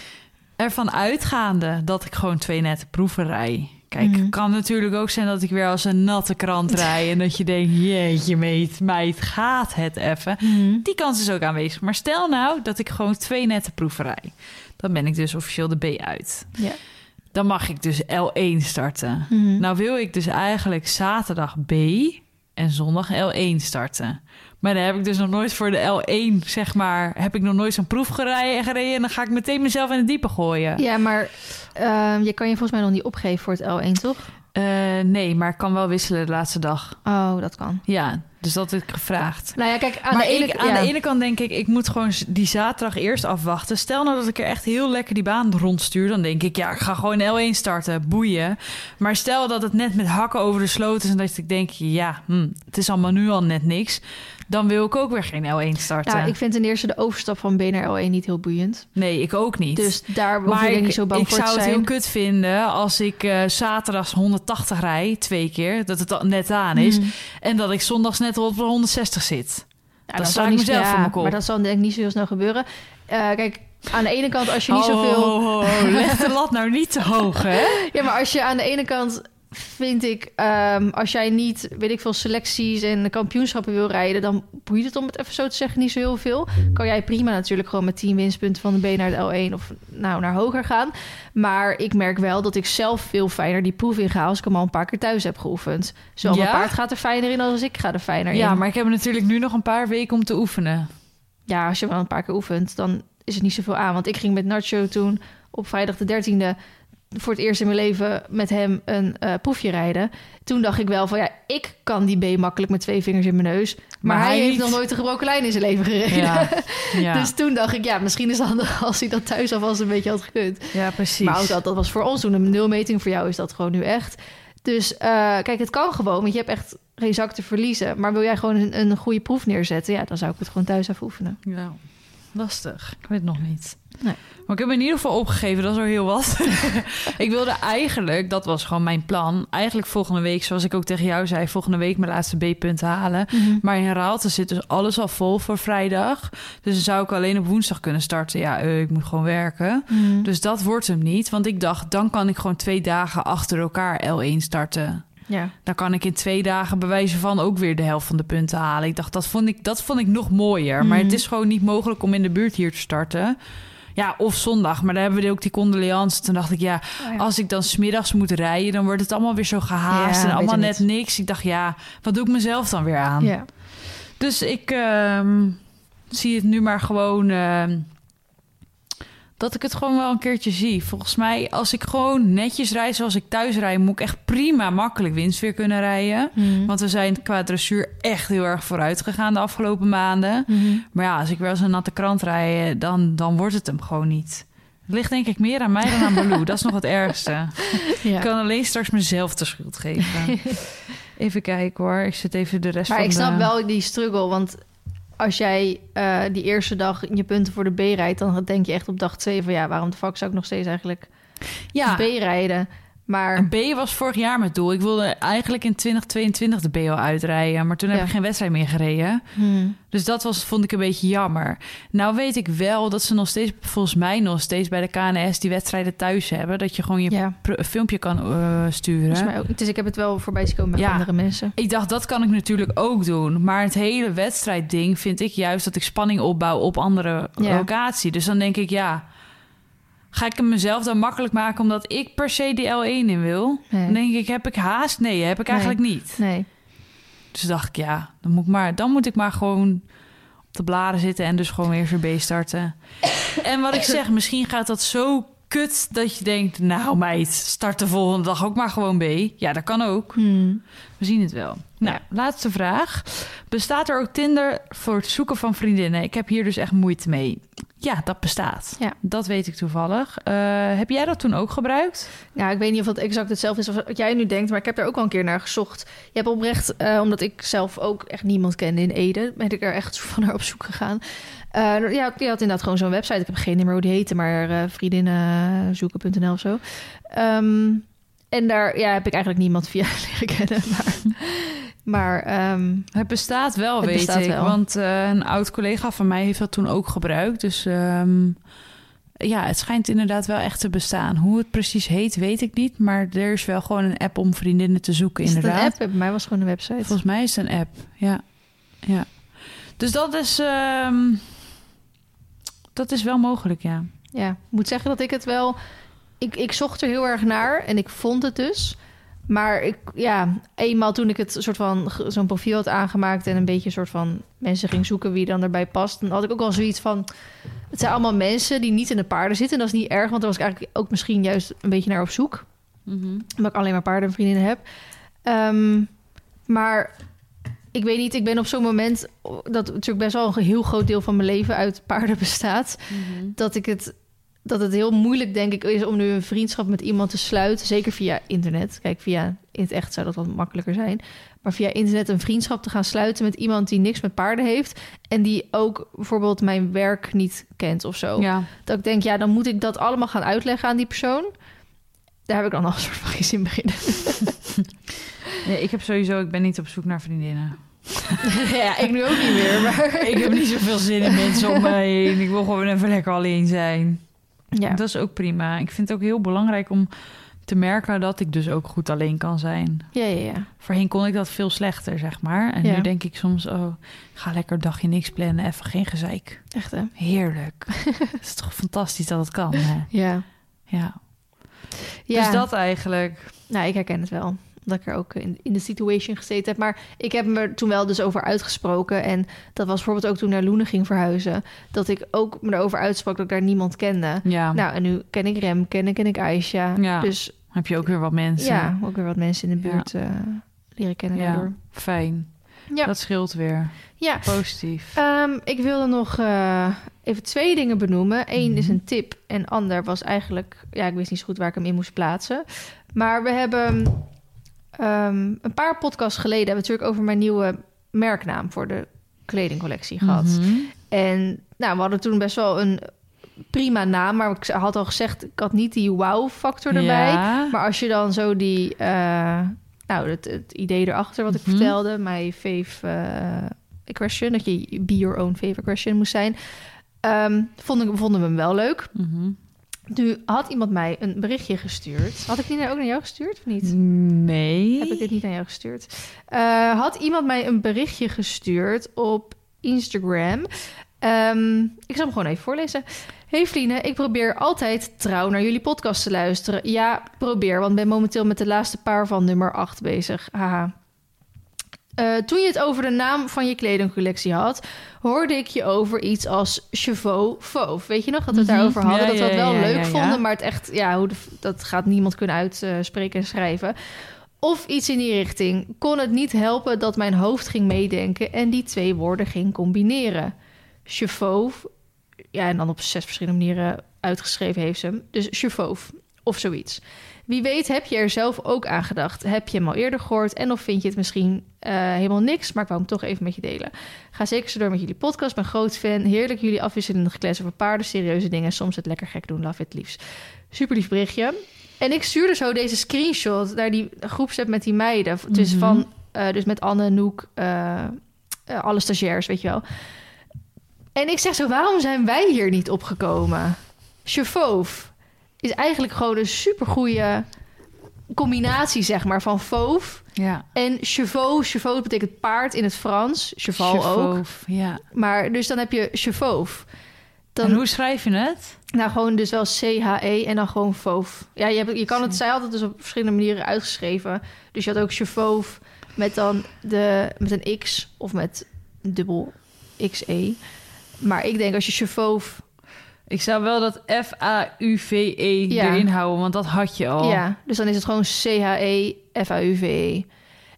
Ervan uitgaande dat ik gewoon twee nette proeven rij. Kijk, Mhm. kan natuurlijk ook zijn dat ik weer als een natte krant rij... en dat je denkt, jeetje meid, meid, gaat het even. Mhm. Die kans is ook aanwezig. Maar stel nou dat ik gewoon twee nette proeven rij. Dan ben ik dus officieel de B uit. Ja. Dan mag ik dus L1 starten. Mhm. Nou wil ik dus eigenlijk zaterdag B en zondag L1 starten. Maar dan heb ik dus nog nooit voor de L1, zeg maar, heb ik nog nooit zo'n proef gereden, gereden en dan ga ik meteen mezelf in het diepe gooien. Ja, maar ehm, je kan je volgens mij nog niet opgeven voor het L1, toch? Eh, nee, maar ik kan wel wisselen de laatste dag. Oh, dat kan. Ja, dus dat heb ik gevraagd. Nou ja, kijk, aan, maar de, ene, ik, aan ja. de ene kant denk ik, ik moet gewoon die zaterdag eerst afwachten. Stel nou dat ik er echt heel lekker die baan rondstuur, dan denk ik, ja, ik ga gewoon L1 starten, boeien. Maar stel dat het net met hakken over de sloot is en dat ik denk, ja, hm, het is allemaal nu al net niks. Dan wil ik ook weer geen L1 starten. Ja, ik vind ten eerste de overstap van B naar L1 niet heel boeiend. Nee, ik ook niet. Dus daar hoef ik, niet zo bang ik voor zou te het zijn. heel kut vinden als ik eh zaterdags 180 rij, twee keer, dat het net aan is. Mhm. En dat ik zondags net op de 160 zit. Ja, dat ik niet- mezelf ja, voor mijn kop. Maar dat zal denk ik niet zo heel snel gebeuren. Eh, kijk, aan de ene kant als je niet zoveel... ho. Leg de lat nou niet te hoog, hè? Ja, maar als je aan de ene kant vind ik, ehm, als jij niet, weet ik veel, selecties en kampioenschappen wil rijden, dan boeit het om het even zo te zeggen niet zo heel veel. Kan jij prima natuurlijk gewoon met 10 winstpunten van de B naar de L1 of nou naar hoger gaan. Maar ik merk wel dat ik zelf veel fijner die proef in ga als ik hem al een paar keer thuis heb geoefend. Ja? mijn paard gaat er fijner in als ik ga er fijner in. Ja, maar ik heb natuurlijk nu nog een paar weken om te oefenen. Ja, als je wel een paar keer oefent, dan is het niet zoveel aan. Want ik ging met Nacho toen op vrijdag de 13e voor het eerst in mijn leven met hem een eh, proefje rijden. Toen dacht ik wel van ja, ik kan die B makkelijk met twee vingers in mijn neus. Maar, hij, heeft niet. nog nooit een gebroken lijn in zijn leven gereden. Ja, ja. Dus toen dacht ik, ja, misschien is het handig als hij dat thuis alvast een beetje had gekund. ja precies. Maar ook dat, dat was voor ons toen een nulmeting. Voor jou is dat gewoon nu echt. Dus eh, kijk, het kan gewoon, want je hebt echt geen zak te verliezen. Maar wil jij gewoon een, een goede proef neerzetten? Ja, dan zou ik het gewoon thuis even oefenen. Ja, lastig. Ik weet het nog niet. Nee. Maar ik heb in ieder geval opgegeven, dat is al heel wat. ik wilde eigenlijk, dat was gewoon mijn plan... eigenlijk volgende week, zoals ik ook tegen jou zei... volgende week mijn laatste B-punt halen. Maar in Raalte zit dus alles al vol voor vrijdag. Dus dan zou ik alleen op woensdag kunnen starten. Ja, eh, ik moet gewoon werken. Mhm. Dus dat wordt hem niet. Want ik dacht, dan kan ik gewoon twee dagen achter elkaar L1 starten. Ja, Dan kan ik in twee dagen bewijzen van ook weer de helft van de punten halen. Ik dacht, dat vond ik, dat vond ik nog mooier. Maar Mhm. het is gewoon niet mogelijk om in de buurt hier te starten. Ja, of zondag. Maar daar hebben we ook die condoleance. Toen dacht ik, ja, Oh ja. als ik dan smiddags moet rijden... dan wordt het allemaal weer zo gehaast Ja, en allemaal net niks. Ik dacht, ja, wat doe ik mezelf dan weer aan? ja. Dus ik ehm, zie het nu maar gewoon... ehm, dat ik het gewoon wel een keertje zie. Volgens mij, als ik gewoon netjes rijd zoals ik thuis rijd... moet ik echt prima makkelijk winst weer kunnen rijden. Mhm. Want we zijn qua dressuur echt heel erg vooruit gegaan de afgelopen maanden. Mhm. Maar ja, als ik wel eens een natte krant rijd, dan, dan wordt het hem gewoon niet. Het ligt denk ik meer aan mij dan aan Baloo. Dat is nog het ergste. Ja. Ik kan alleen straks mezelf de schuld geven. Even kijken hoor. Ik zit even de rest Maar van ik snap de... wel die struggle, want als jij eh, die eerste dag je punten voor de B rijdt, dan denk je echt op dag 2 van ja, waarom de fuck zou ik nog steeds eigenlijk Ja, B rijden? Maar een B was vorig jaar met doel. Ik wilde eigenlijk in 2022 de B al uitrijden. Maar toen heb Ja. ik geen wedstrijd meer gereden. hmm, Dus dat was, vond ik een beetje jammer. Nou weet ik wel dat ze nog steeds, volgens mij nog steeds bij de KNS die wedstrijden thuis hebben. Dat je gewoon je ja, filmpje kan eh, sturen. mij ook. Dus ik heb het wel voorbij zien komen bij Ja. andere mensen. Ik dacht, dat kan ik natuurlijk ook doen. Maar het hele wedstrijdding vind ik juist dat ik spanning opbouw op andere locatie. Dus dan denk ik, ja, ga ik hem mezelf dan makkelijk maken omdat ik per se die L1 in wil? Nee. Dan denk ik, heb ik haast? Nee, heb ik Nee. eigenlijk niet. Nee. Dus dacht ik, ja, dan moet ik maar, dan moet ik maar gewoon op de bladen zitten en dus gewoon weer zo'n B starten. en wat ik zeg, misschien gaat dat zo kut dat je denkt, nou meid, start de volgende dag ook maar gewoon B. Ja, dat kan ook. Hmm. We zien het wel. Nou, Ja. laatste vraag. Bestaat er ook Tinder voor het zoeken van vriendinnen? Ik heb hier dus echt moeite mee. Ja, dat bestaat. Ja. Dat weet ik toevallig. Eh, heb jij dat toen ook gebruikt? Ja, ik weet niet of het exact hetzelfde is als wat jij nu denkt, maar ik heb daar ook al een keer naar gezocht. Je hebt oprecht, eh, omdat ik zelf ook echt niemand kende in Ede, ben ik er echt zo van naar op zoek gegaan. Eh, ja, die had inderdaad gewoon zo'n website. Ik heb geen nummer hoe die heette, maar vriendinnenzoeken.nl of zo. Ehm, en daar ja, heb ik eigenlijk niemand via leren kennen. Maar, maar ehm, Het bestaat wel, Het weet bestaat ik. wel. Want eh, een oud collega van mij heeft dat toen ook gebruikt. Dus ehm, ja, het schijnt inderdaad wel echt te bestaan. Hoe het precies heet, weet ik niet. Maar er is wel gewoon een app om vriendinnen te zoeken, is het inderdaad. een app? Bij mij was gewoon een website. Volgens mij is het een app, ja. ja. Dus dat is, ehm, dat is wel mogelijk, ja. Ja, ik moet zeggen dat ik het wel... Ik, ik zocht er heel erg naar en ik vond het dus. Maar ik, ja, eenmaal toen ik het soort van zo'n profiel had aangemaakt... en een beetje een soort van mensen ging zoeken wie dan erbij past... dan had ik ook al zoiets van... Het zijn allemaal mensen die niet in de paarden zitten. En dat is niet erg, want daar was ik eigenlijk ook misschien juist een beetje naar op zoek. Omdat ik alleen maar paardenvriendinnen heb. Ehm, maar ik weet niet, ik ben op zo'n moment... dat natuurlijk best wel een heel groot deel van mijn leven uit paarden bestaat dat ik het dat het heel moeilijk denk ik is om nu een vriendschap met iemand te sluiten, zeker via internet. Kijk, via in het echt zou dat wat makkelijker zijn, maar via internet een vriendschap te gaan sluiten met iemand die niks met paarden heeft en die ook bijvoorbeeld mijn werk niet kent of zo. Ja, Dat ik denk, ja, dan moet ik dat allemaal gaan uitleggen aan die persoon. Daar heb ik dan al een soort van geen zin in. nee, ik heb sowieso, ik ben niet op zoek naar vriendinnen. ja, ik nu ook niet meer, maar ik heb niet zoveel zin in mensen om mij heen. Ik wil gewoon even lekker alleen zijn. Ja. Dat is ook prima. Ik vind het ook heel belangrijk om te merken dat ik dus ook goed alleen kan zijn. Ja, ja, ja. Voorheen kon ik dat veel slechter, zeg maar. En Ja. nu denk ik soms, oh, ga lekker dagje niks plannen, even geen gezeik. Echt hè? Heerlijk. Het is toch fantastisch dat het kan, hè? Ja. Ja. ja. Dus dat eigenlijk. Nou, ik herken het wel. Dat ik er ook in, in de situation gezeten heb. Maar ik heb me er toen wel dus over uitgesproken. En dat was bijvoorbeeld ook toen naar Loenen ging verhuizen. Dat ik ook me erover uitsprak dat ik daar niemand kende. Ja, Nou, en nu ken ik Rem, ken, ken ik Aisha. Ja. Dus heb je ook weer wat mensen. ja, ook weer wat mensen in de Ja. buurt eh, leren kennen Ja. daardoor. Fijn. Ja. Dat scheelt weer. Ja. Positief. Ehm, ik wilde nog eh, even twee dingen benoemen. Eén is Mhm. een tip en ander was eigenlijk... Ja, ik wist niet zo goed waar ik hem in moest plaatsen. Maar we hebben ehm, een paar podcasts geleden... hebben we natuurlijk over mijn nieuwe merknaam voor de kledingcollectie gehad. Mhm. En nou, we hadden toen best wel een prima naam. Maar ik had al gezegd, ik had niet die wow-factor erbij. Ja. Maar als je dan zo die... eh, nou, het, het idee erachter wat ik Mhm. vertelde... mijn fave eh, question... dat je be your own fave question moest zijn... ehm, vonden, vonden we hem wel leuk. Mhm. Nu had iemand mij een berichtje gestuurd. Had ik die nou ook naar jou gestuurd of niet? Nee. Heb ik dit niet aan jou gestuurd? Eh, had iemand mij een berichtje gestuurd op Instagram? Ehm, ik zal hem gewoon even voorlezen. Hey Vliene, ik probeer altijd trouw naar jullie podcast te luisteren. Ja, probeer, want ben momenteel met de laatste paar van nummer 8 bezig. Haha. Eh, toen je het over de naam van je kledingcollectie had, hoorde ik je over iets als Chevaux Fauve. Weet je nog dat we het Mhm. daarover hadden? Ja, dat we het wel ja, leuk ja, vonden, maar het echt, ja, hoe de, dat gaat niemand kunnen uitspreken en schrijven. Of iets in die richting. Kon het niet helpen dat mijn hoofd ging meedenken en die twee woorden ging combineren. Chevauve, ja, en dan op zes verschillende manieren uitgeschreven heeft ze hem. Dus Chevauve of zoiets. Wie weet heb je er zelf ook aan gedacht. Heb je hem al eerder gehoord en of vind je het misschien eh, helemaal niks, maar ik wou hem toch even met je delen. Ga zeker zo door met jullie podcast. Ben groot fan. Heerlijk jullie afwisselende gekles over paarden, serieuze dingen. Soms het lekker gek doen. Love it liefst. Super lief berichtje. En ik stuurde zo deze screenshot naar die groepsapp met die meiden. Dus Mhm. van, eh, dus met Anne, Noek, eh, alle stagiairs, weet je wel. En ik zeg zo, waarom zijn wij hier niet opgekomen? Chevauve is eigenlijk gewoon een supergoeie combinatie, zeg maar, van fauve Ja. en cheval. Cheval betekent paard in het Frans. Cheval ook. Ja. Maar dus dan heb je chevauve. En Dan, hoe schrijf je het? nou gewoon dus wel C-H-E en dan gewoon fauve. Ja, je, hebt, je kan het, zij had het dus op verschillende manieren uitgeschreven. Dus je had ook chevauve met dan de, met een X of met dubbel XE. Maar ik denk als je chevauve... Ik zou wel dat F-A-U-V-E Ja. erin houden, want dat had je al. Ja, dus dan is het gewoon C-H-E-F-A-U-V-E.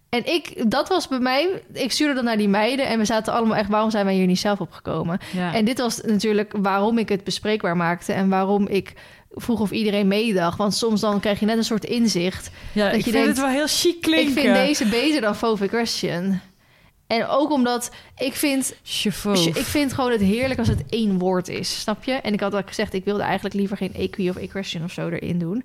En ik, dat was bij mij... Ik stuurde dan naar die meiden en we zaten allemaal echt... waarom zijn wij hier niet zelf opgekomen? Ja. En dit was natuurlijk waarom ik het bespreekbaar maakte... en waarom ik vroeg of iedereen meedacht. Want soms dan krijg je net een soort inzicht. ja, dat ik je vind denkt, het wel heel chic klinken. Ik vind deze beter dan Fauve Question. En ook omdat ik vind... Chevauve. Ik vind gewoon het heerlijk als het één woord is, snap je? En ik had al gezegd, ik wilde eigenlijk liever geen equi of equestrian of zo erin doen.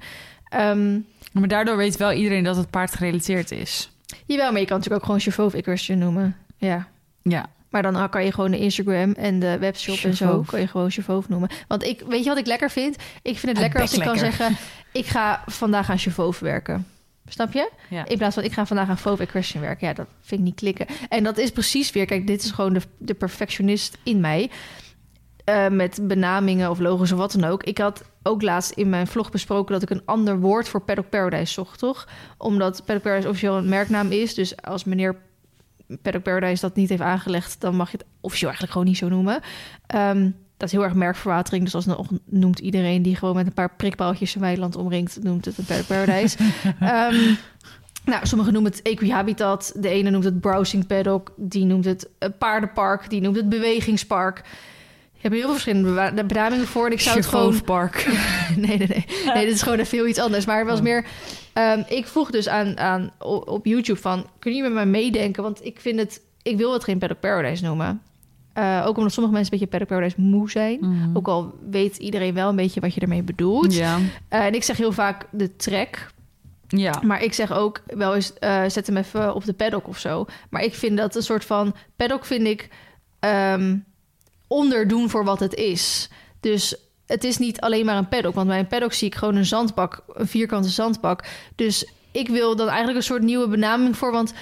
Ehm, Maar daardoor weet wel iedereen dat het paard gerelateerd is. jawel, maar je kan natuurlijk ook gewoon Chauveau of equestrian noemen. Ja. Ja. Maar dan kan je gewoon de Instagram en de webshop en zo kan je gewoon Chauveau noemen. Want ik, weet je wat ik lekker vind? Ik vind het lekker als ik kan zeggen, ik ga vandaag aan Chauveau werken. Snap je? ja. In plaats van ik ga vandaag aan Fauve Equestrian werken. Ja, dat vind ik niet klikken. En dat is precies weer, kijk, dit is gewoon de, de perfectionist in mij. Eh, met benamingen of logos of wat dan ook. Ik had ook laatst in mijn vlog besproken dat ik een ander woord voor Paddock Paradise zocht, toch? Omdat Paddock Paradise officieel een merknaam is. Dus als meneer Paddock Paradise dat niet heeft aangelegd, dan mag je het officieel eigenlijk gewoon niet zo noemen. Ehm, dat is heel erg merkverwatering. Dus alsnog noemt iedereen die gewoon met een paar prikpaaltjes een weiland omringt, noemt het een Paddock Paradise. Ehm, nou, sommigen noemen het equihabitat. De ene noemt het browsing paddock. Die noemt het eh, paardenpark. Die noemt het bewegingspark. Je hebt heel veel verschillende benamingen voor. En ik zou het gewoon... Park. Nee, nee, nee. Nee, dit is gewoon even heel iets anders. Maar het was meer... ehm, ik vroeg dus aan, aan op YouTube van... Kun je met mij meedenken? Want ik vind het... Ik wil het geen Paddock Paradise noemen. Eh, ook omdat sommige mensen een beetje Paddock Paradise moe zijn. Mhm. Ook al weet iedereen wel een beetje wat je ermee bedoelt. Ja. Eh, en ik zeg heel vaak de trek. Ja. Maar ik zeg ook wel eens, eh, zet hem even op de paddock of zo. Maar ik vind dat een soort van... Paddock vind ik ehm, onderdoen voor wat het is. Dus het is niet alleen maar een paddock. Want bij een paddock zie ik gewoon een zandbak. Een vierkante zandbak. Dus ik wil dan eigenlijk een soort nieuwe benaming voor. Want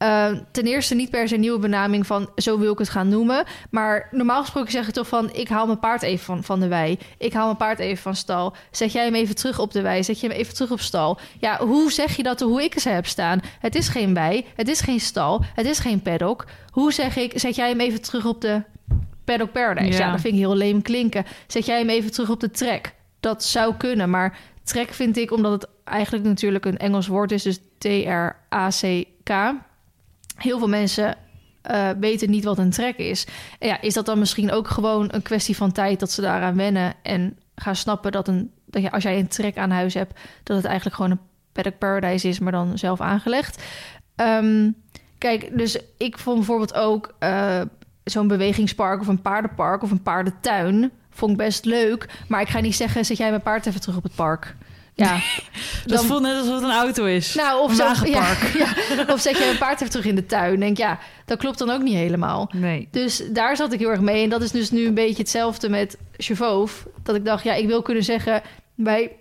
eh, ten eerste niet per se een nieuwe benaming van... zo wil ik het gaan noemen. Maar normaal gesproken zeg ik toch van... ik haal mijn paard even van, van de wei. Ik haal mijn paard even van stal. Zet jij hem even terug op de wei. Zet je hem even terug op stal. Ja, hoe zeg je dat hoe ik ze heb staan? Het is geen wei. Het is geen stal. Het is geen paddock. Hoe zeg ik... zet jij hem even terug op de paddock paradise? Ja, Ja. dat vind ik heel leem klinken. Zet jij hem even terug op de trek? Dat zou kunnen, maar trek vind ik... omdat het eigenlijk natuurlijk een Engels woord is... dus T-R-A-C-K... Heel veel mensen eh, weten niet wat een trek is. Ja, is dat dan misschien ook gewoon een kwestie van tijd dat ze daaraan wennen en gaan snappen dat, een, dat je, als jij een trek aan huis hebt, dat het eigenlijk gewoon een paddock paradise is, maar dan zelf aangelegd. Ehm, kijk, dus ik vond bijvoorbeeld ook eh, zo'n bewegingspark of een paardenpark of een paardentuin vond ik best leuk. Maar ik ga niet zeggen, zet jij mijn paard even terug op het park. Ja, Dat dan- voelt net alsof het een auto is. nou, of, Een zo, ja, ja, of zet je een paard even terug in de tuin. Denk ja, dat klopt dan ook niet helemaal. Nee. Dus daar zat ik heel erg mee. En dat is dus nu een beetje hetzelfde met Chevauve. Dat ik dacht, ja, ik wil kunnen zeggen... wij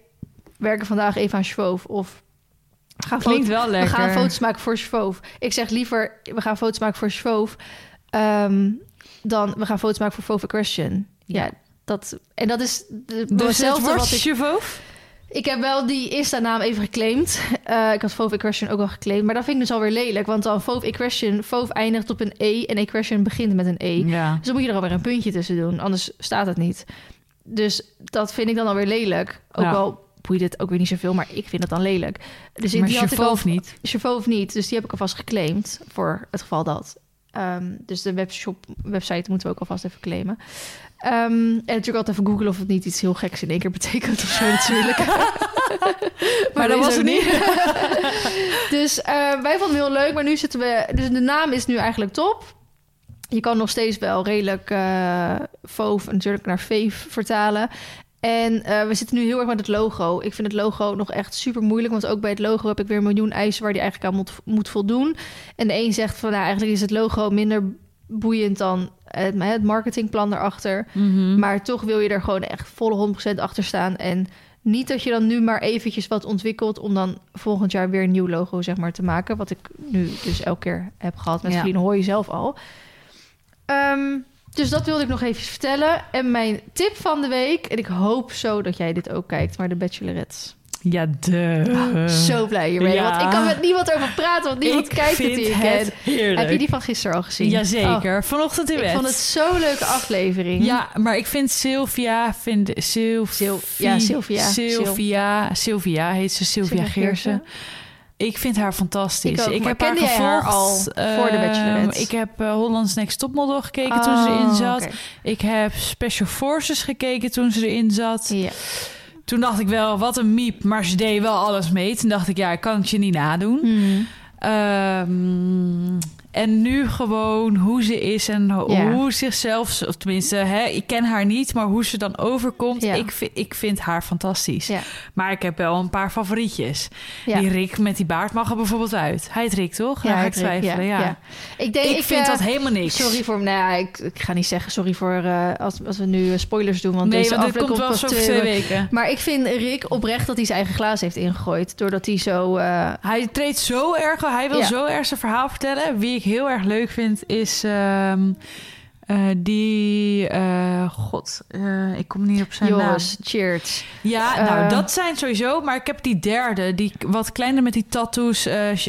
werken vandaag even aan Chevauve. Of we gaan, Klinkt foto- wel we gaan foto's maken voor Chevauve. Ik zeg liever, we gaan foto's maken voor Chevauve... ehm, dan we gaan foto's maken voor Fauve Question. Ja, dat... En dat is de- Dus het hetzelfde wat ik... Ik heb wel die Insta-naam even geclaimd. Eh, ik had Fauve Equestrian ook al geclaimd. Maar dat vind ik dus alweer lelijk. Want dan Fauve Equestrian... Eindigt op een E en Equestrian begint met een E. Ja. Dus dan moet je er alweer een puntje tussen doen. Anders staat het niet. Dus dat vind ik dan alweer lelijk. Ook Ja. al boeit het ook weer niet zoveel, maar ik vind het dan lelijk. Dus maar die had ik al, niet. Chauffeur niet. Dus die heb ik alvast geclaimd voor het geval dat. Ehm, dus de webshop, website moeten we ook alvast even claimen. Ehm, en natuurlijk altijd even googlen of het niet iets heel geks in één keer betekent of zo natuurlijk. Maar dat was het niet. dus eh, wij vonden het heel leuk, maar nu zitten we... Dus de naam is nu eigenlijk top. Je kan nog steeds wel redelijk eh Fauve natuurlijk naar Fave vertalen. En eh, we zitten nu heel erg met het logo. Ik vind het logo nog echt super moeilijk. Want ook bij het logo heb ik weer een miljoen eisen waar die eigenlijk aan moet, moet voldoen. En de een zegt van nou, eigenlijk is het logo minder boeiend dan het, het marketingplan erachter. Mhm. Maar toch wil je er gewoon echt volle 100% achter staan. En niet dat je dan nu maar eventjes wat ontwikkelt... om dan volgend jaar weer een nieuw logo zeg maar, te maken. Wat ik nu dus elke keer heb gehad met Ja. Hoor je zelf al. Ehm, dus dat wilde ik nog even vertellen. En mijn tip van de week... en ik hoop zo dat jij dit ook kijkt... maar de Bachelorettes. Ja, de. Zo blij hiermee. ja. Want ik kan met niemand over praten... want niemand ik kijkt het ik het heerlijk. Heb je die van gisteren al gezien? Jazeker. Vanochtend in Oh, bed. ik vond het zo'n leuke aflevering. Ja, maar ik vind Sylvia, vind. Sil- ja, Sylvia. Sylvia, Sylvia heet ze, Sylvia Sylvia Geersen. Ik vind haar fantastisch. Ik ook, heb haar al voor de ehm, Bachelorette? Ik heb uh, Holland's Next Topmodel gekeken toen ze erin Oh, zat. oké. Ik heb Special Forces gekeken toen ze erin zat. Ja. Toen dacht ik wel, wat een miep, maar ze deed wel alles mee. Toen dacht ik, ja, ik kan het je niet nadoen. Hmm. Ehm, en nu gewoon hoe ze is en ho- Ja. hoe zichzelf, of tenminste, hè, ik ken haar niet, maar hoe ze dan overkomt, Ja. ik, vind, ik vind haar fantastisch. Ja. Maar ik heb wel een paar favorietjes. Die Rick met die baard mag er bijvoorbeeld uit. Hij heet Rick, toch? Ja, ik twijfelen, ja. Ik, denk, Ik, vind eh, dat helemaal niks. Sorry voor... Nou ja, ik, ik ga niet zeggen sorry voor... eh, als, als we nu eh, spoilers doen, want nee, deze want aflevering komt wel zo twee weken. Maar ik vind Rick oprecht dat hij zijn eigen glaas heeft ingegooid. Doordat hij zo... Hij treedt zo erg, hij wil zo erg zijn verhaal vertellen. Wie ik heel erg leuk vind is ehm, eh, die, eh, god, eh, ik kom niet op zijn naam. Cheers. Ja, nou dat zijn sowieso, maar ik heb die derde, die wat kleiner met die tattoos, eh, Sh-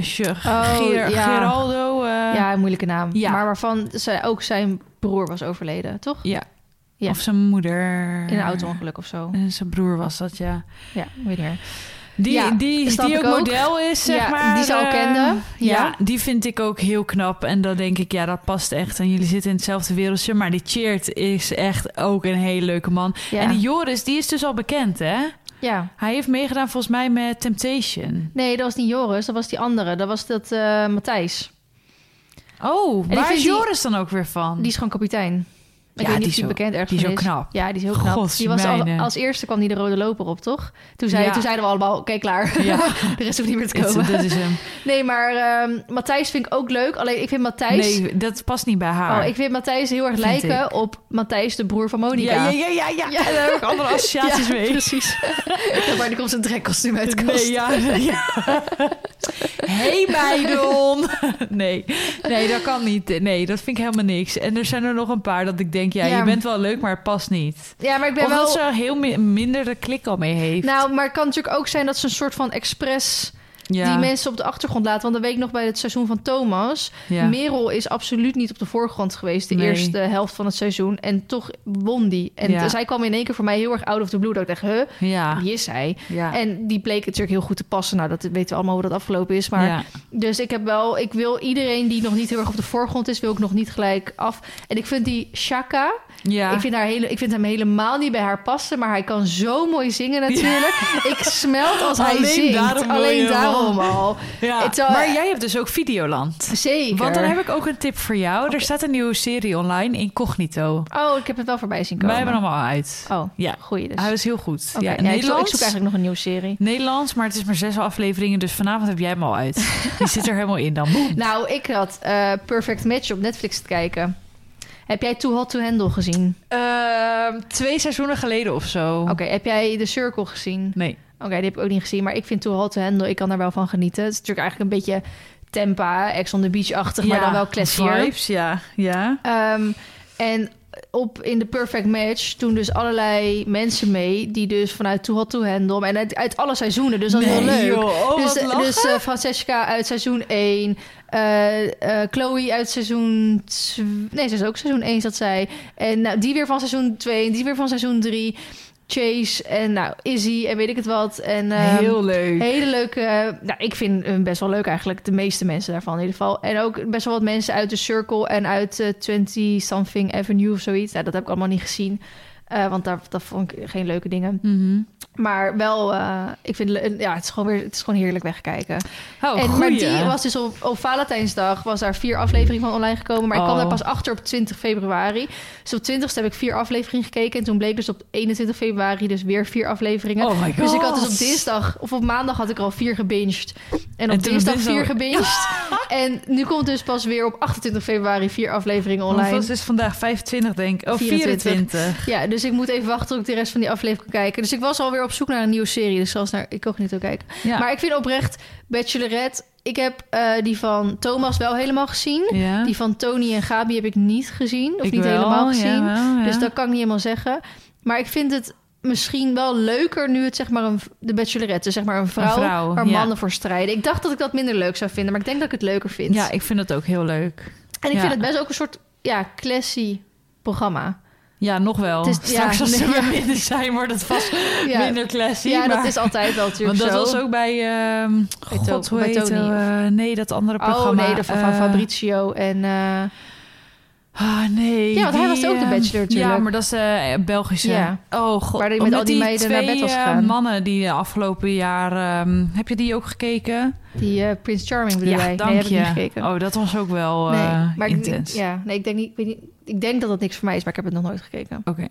Ger- ja. Geraldo. ja, een moeilijke naam. ja. Maar waarvan zij, ook zijn broer was overleden, toch? ja. Ja. Of zijn moeder. In een auto-ongeluk of zo. Eh, Zijn broer was dat, ja. Ja, weet. Die, Ja, die, die ook ook. model is, zeg Ja, maar. die ze al eh, kende. Ja. Ja. die vind ik ook heel knap. En dan denk ik, ja, dat past echt. En jullie zitten in hetzelfde wereldje. Maar die Cheert is echt ook een hele leuke man. En die Joris, die is dus al bekend, hè? ja. Hij heeft meegedaan volgens mij met Temptation. Nee, dat was niet Joris, dat was die andere. Dat was dat eh, Matthijs. Oh, waar is die- Joris dan ook weer van? Die is gewoon kapitein. Ik Ja, die is ook- bekend ergens die is ook knap. Ja, die is heel knap. Gods die was al, als eerste kwam die de rode loper op, toch? Toen, zei, Ja. toen zeiden we allemaal, oké, klaar. Ja. de rest hoeft niet meer te komen. Dit is hem. Nee, maar ehm, Matthijs vind ik ook leuk. Alleen ik vind Matthijs... Nee, dat past niet bij haar. Oh, ik vind Matthijs heel erg lijken op Matthijs, de broer van Monica. ja, ja, ja, ja, ja. Ja. Daar heb ik andere associaties Ja, mee. precies. maar die komt zijn trekkostuum uit de kast. Nee, ja, ja. hey Meidon. Nee, nee, dat kan niet. Nee, dat vind ik helemaal niks. En er zijn er nog een paar dat ik denk, ja, Ja. je bent wel leuk, maar het past niet. Ja, maar ik ben Of wel... dat ze heel mi- minder de klik al mee heeft. Nou, maar het kan natuurlijk ook zijn dat ze een soort van expres Ja. die mensen op de achtergrond laten. Want dan weet ik nog bij het seizoen van Thomas. Ja. Merel is absoluut niet op de voorgrond geweest de Nee. eerste helft van het seizoen. En toch won die. En Ja. zij kwam in één keer voor mij heel erg out of the blue. Dat ik dacht, huh, Ja. wie is zij? En die bleek natuurlijk heel goed te passen. Nou, dat weten we allemaal hoe dat afgelopen is. Maar dus ik heb wel, ik wil iedereen die nog niet heel erg op de voorgrond is, wil ik nog niet gelijk af. En ik vind die Shaka, Ja. ik, vind haar hele, ik vind hem helemaal niet bij haar passen, maar hij kan zo mooi zingen natuurlijk. Ik smelt als hij Alleen zingt. daarom Alleen daarom al. Ja. Het zal- Maar jij hebt dus ook Videoland. Zeker. Want dan heb ik ook een tip voor jou. Er staat een nieuwe serie online, Incognito. Oh, ik heb het wel voorbij zien komen. Wij hebben hem al uit. Oh, Ja, goeie dus. hij is heel goed. Ja, ja, ik, zoek, ik Nederlands. zoek eigenlijk nog een nieuwe serie. Nederlands, maar het is maar zes afleveringen, dus vanavond heb jij hem al uit. Die zit er helemaal in dan. Boem. Nou, ik had eh, Perfect Match op Netflix te kijken. Heb jij Too Hot to Handle gezien? Ehm, twee seizoenen geleden of zo. Oké, heb jij The Circle gezien? Nee. Oké, die heb ik ook niet gezien. Maar ik vind Too Hot to Handle, ik kan daar wel van genieten. Het is natuurlijk eigenlijk een beetje Tempa, Ex on the Beach-achtig, maar dan wel classier. Vibes, ja. ja. Ehm, en op in de Perfect Match doen dus allerlei mensen mee... die dus vanuit Too Hot to Handle... en uit, uit alle seizoenen, dus dat is heel leuk. joh. Oh, dus lachen. dus eh, Francesca uit seizoen 1... eh, eh, Chloe uit seizoen... Nee, ze is ook seizoen 1, zat zij. En nou, die weer van seizoen 2 en die weer van seizoen 3. Chase en nou, Izzy en weet ik het wat. En, ehm, Heel leuk. Hele leuke... Nou, ik vind hem best wel leuk eigenlijk. De meeste mensen daarvan in ieder geval. En ook best wel wat mensen uit de Circle en uit eh 20-something Avenue of zoiets. Nou, dat heb ik allemaal niet gezien. Eh, want daar, dat vond ik geen leuke dingen. Mhm. Maar wel, eh, ik vind ja, het is gewoon weer, het is gewoon heerlijk wegkijken. Oh, en, maar die was dus op, op Valentijnsdag, was daar vier afleveringen van online gekomen. Maar ik kwam Oh. daar pas achter op 20 februari. Dus op 20 heb ik vier afleveringen gekeken. En toen bleek dus op 21 februari dus weer vier afleveringen. Oh my god. Dus ik had dus op dinsdag of op maandag had ik al vier gebinged. En op En dinsdag vier gebinged. en nu komt dus pas weer op 28 februari vier afleveringen Online. online. Het is vandaag 25, denk ik. Oh, 24. 24. Ja, dus ik moet even wachten tot ik de rest van die aflevering kan kijken. Dus ik was alweer op zoek naar een nieuwe serie. Dus zelfs naar ik ook niet kijken. Ja. Maar ik vind oprecht Bachelorette. Ik heb eh, die van Thomas wel helemaal gezien. ja. Die van Tony en Gabi heb ik niet gezien. Of Ik niet wel, helemaal gezien. Dus dat kan ik niet helemaal zeggen. Maar ik vind het misschien wel leuker nu het zeg maar een, de Bachelorette, dus zeg maar een vrouw, Een vrouw, waar mannen voor strijden. Ik dacht dat ik dat minder leuk zou vinden, maar ik denk dat ik het leuker vind. Ja, ik vind het ook heel leuk. en ik vind het best ook een soort ja, classy programma. Ja, nog wel. Het is- ja, Straks als ze weer ja. minder zijn, wordt het vast Ja, minder classy. ja maar... dat is altijd wel natuurlijk Want dat zo. was ook bij... ehm Bij God, hoe bij? Tony, eh, nee, dat andere programma. Oh nee, dat van, eh, Fabrizio en... eh, Ah, nee. Ja, want hij was ook de Bachelor natuurlijk. Ja, maar dat is eh Belgische. Ja. Oh god. Waar Oh, met al die die meiden naar twee, bed was gegaan. mannen die de afgelopen jaar... ehm, heb je die ook gekeken? die eh, Prince Charming bedoel jij? dank nee, heb je. ik niet gekeken. Oh, dat was ook wel nee, maar ik, intens. ja, nee, ik denk niet, ik, weet niet, ik denk dat het niks voor mij is, maar ik heb het nog nooit gekeken. Oké.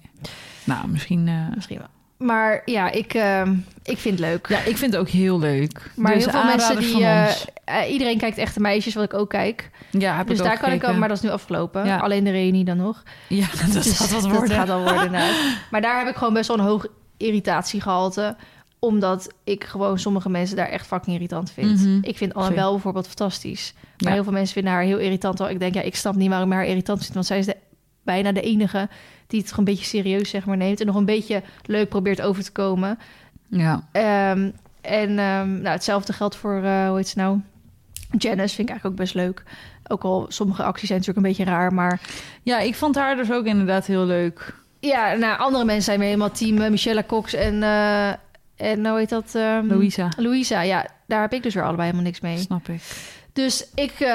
Nou, misschien... eh, Misschien wel. Maar ja, ik, ehm, ik vind het leuk. Ja, ik vind het ook heel leuk. maar Dus heel veel mensen die... eh, eh, iedereen kijkt echte meisjes, wat ik ook kijk. Ja, heb dus daar ook kan ik al, maar dat is nu afgelopen. Ja. Alleen de reunie dan nog. Ja, dat Dus gaat wat worden. Dat gaat al worden, inderdaad. Maar daar heb ik gewoon best wel een hoog irritatiegehalte. Omdat ik gewoon sommige mensen daar echt fucking irritant vind. Mhm. Ik vind Annabel bijvoorbeeld fantastisch. Maar Ja. heel veel mensen vinden haar heel irritant. Terwijl ik denk, ja, ik snap niet waarom ik haar irritant vind. Want zij is de, bijna de enige die het gewoon een beetje serieus zeg maar, neemt. En nog een beetje leuk probeert over te komen. Ja. Ehm, en ehm, nou, hetzelfde geldt voor, eh, hoe heet ze nou? Janice vind ik eigenlijk ook best leuk. Ook al sommige acties zijn natuurlijk een beetje raar. Maar ja, ik vond haar dus ook inderdaad heel leuk. ja, nou, andere mensen zijn weer helemaal team eh, Michelle Cox en, eh, en hoe heet dat? ehm, Louisa, Louisa, ja, daar heb ik dus weer allebei helemaal niks mee. snap ik. Dus ik, eh,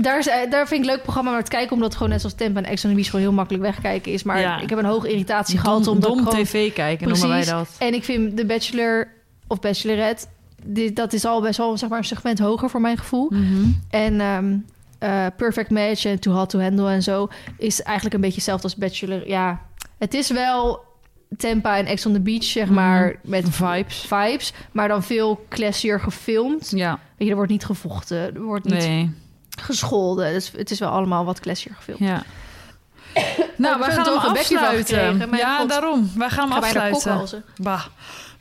daar, eh, daar vind ik een leuk programma naar te kijken, omdat het gewoon net zoals Temp en Ex on the Beach gewoon heel makkelijk wegkijken is. Maar Ja. ik heb een hoge irritatiegehalte Dom, dom gewoon... tv kijken noemen wij Precies. dat. En ik vind The Bachelor of Bachelorette, dit, dat is al best wel zeg maar, een segment hoger voor mijn gevoel. Mhm. En ehm, eh, Perfect Match en Too Hot to Handle en zo is eigenlijk een beetje hetzelfde als Bachelor. Ja, het is wel Tempa en Ex on the Beach, zeg Mhm. maar, met Vibes. vibes, maar dan veel classier gefilmd. Ja, Weet je, er wordt niet gevochten, er wordt niet nee. gescholden. Dus het is wel allemaal wat classier gefilmd. Ja. nou, we gaan hem afsluiten. Ja, god. daarom. We gaan hem afsluiten. Bah.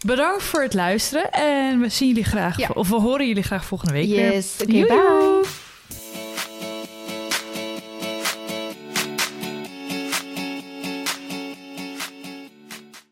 Bedankt voor het luisteren en we zien jullie graag, Ja. of we horen jullie graag volgende week weer. Yes, oké, bye.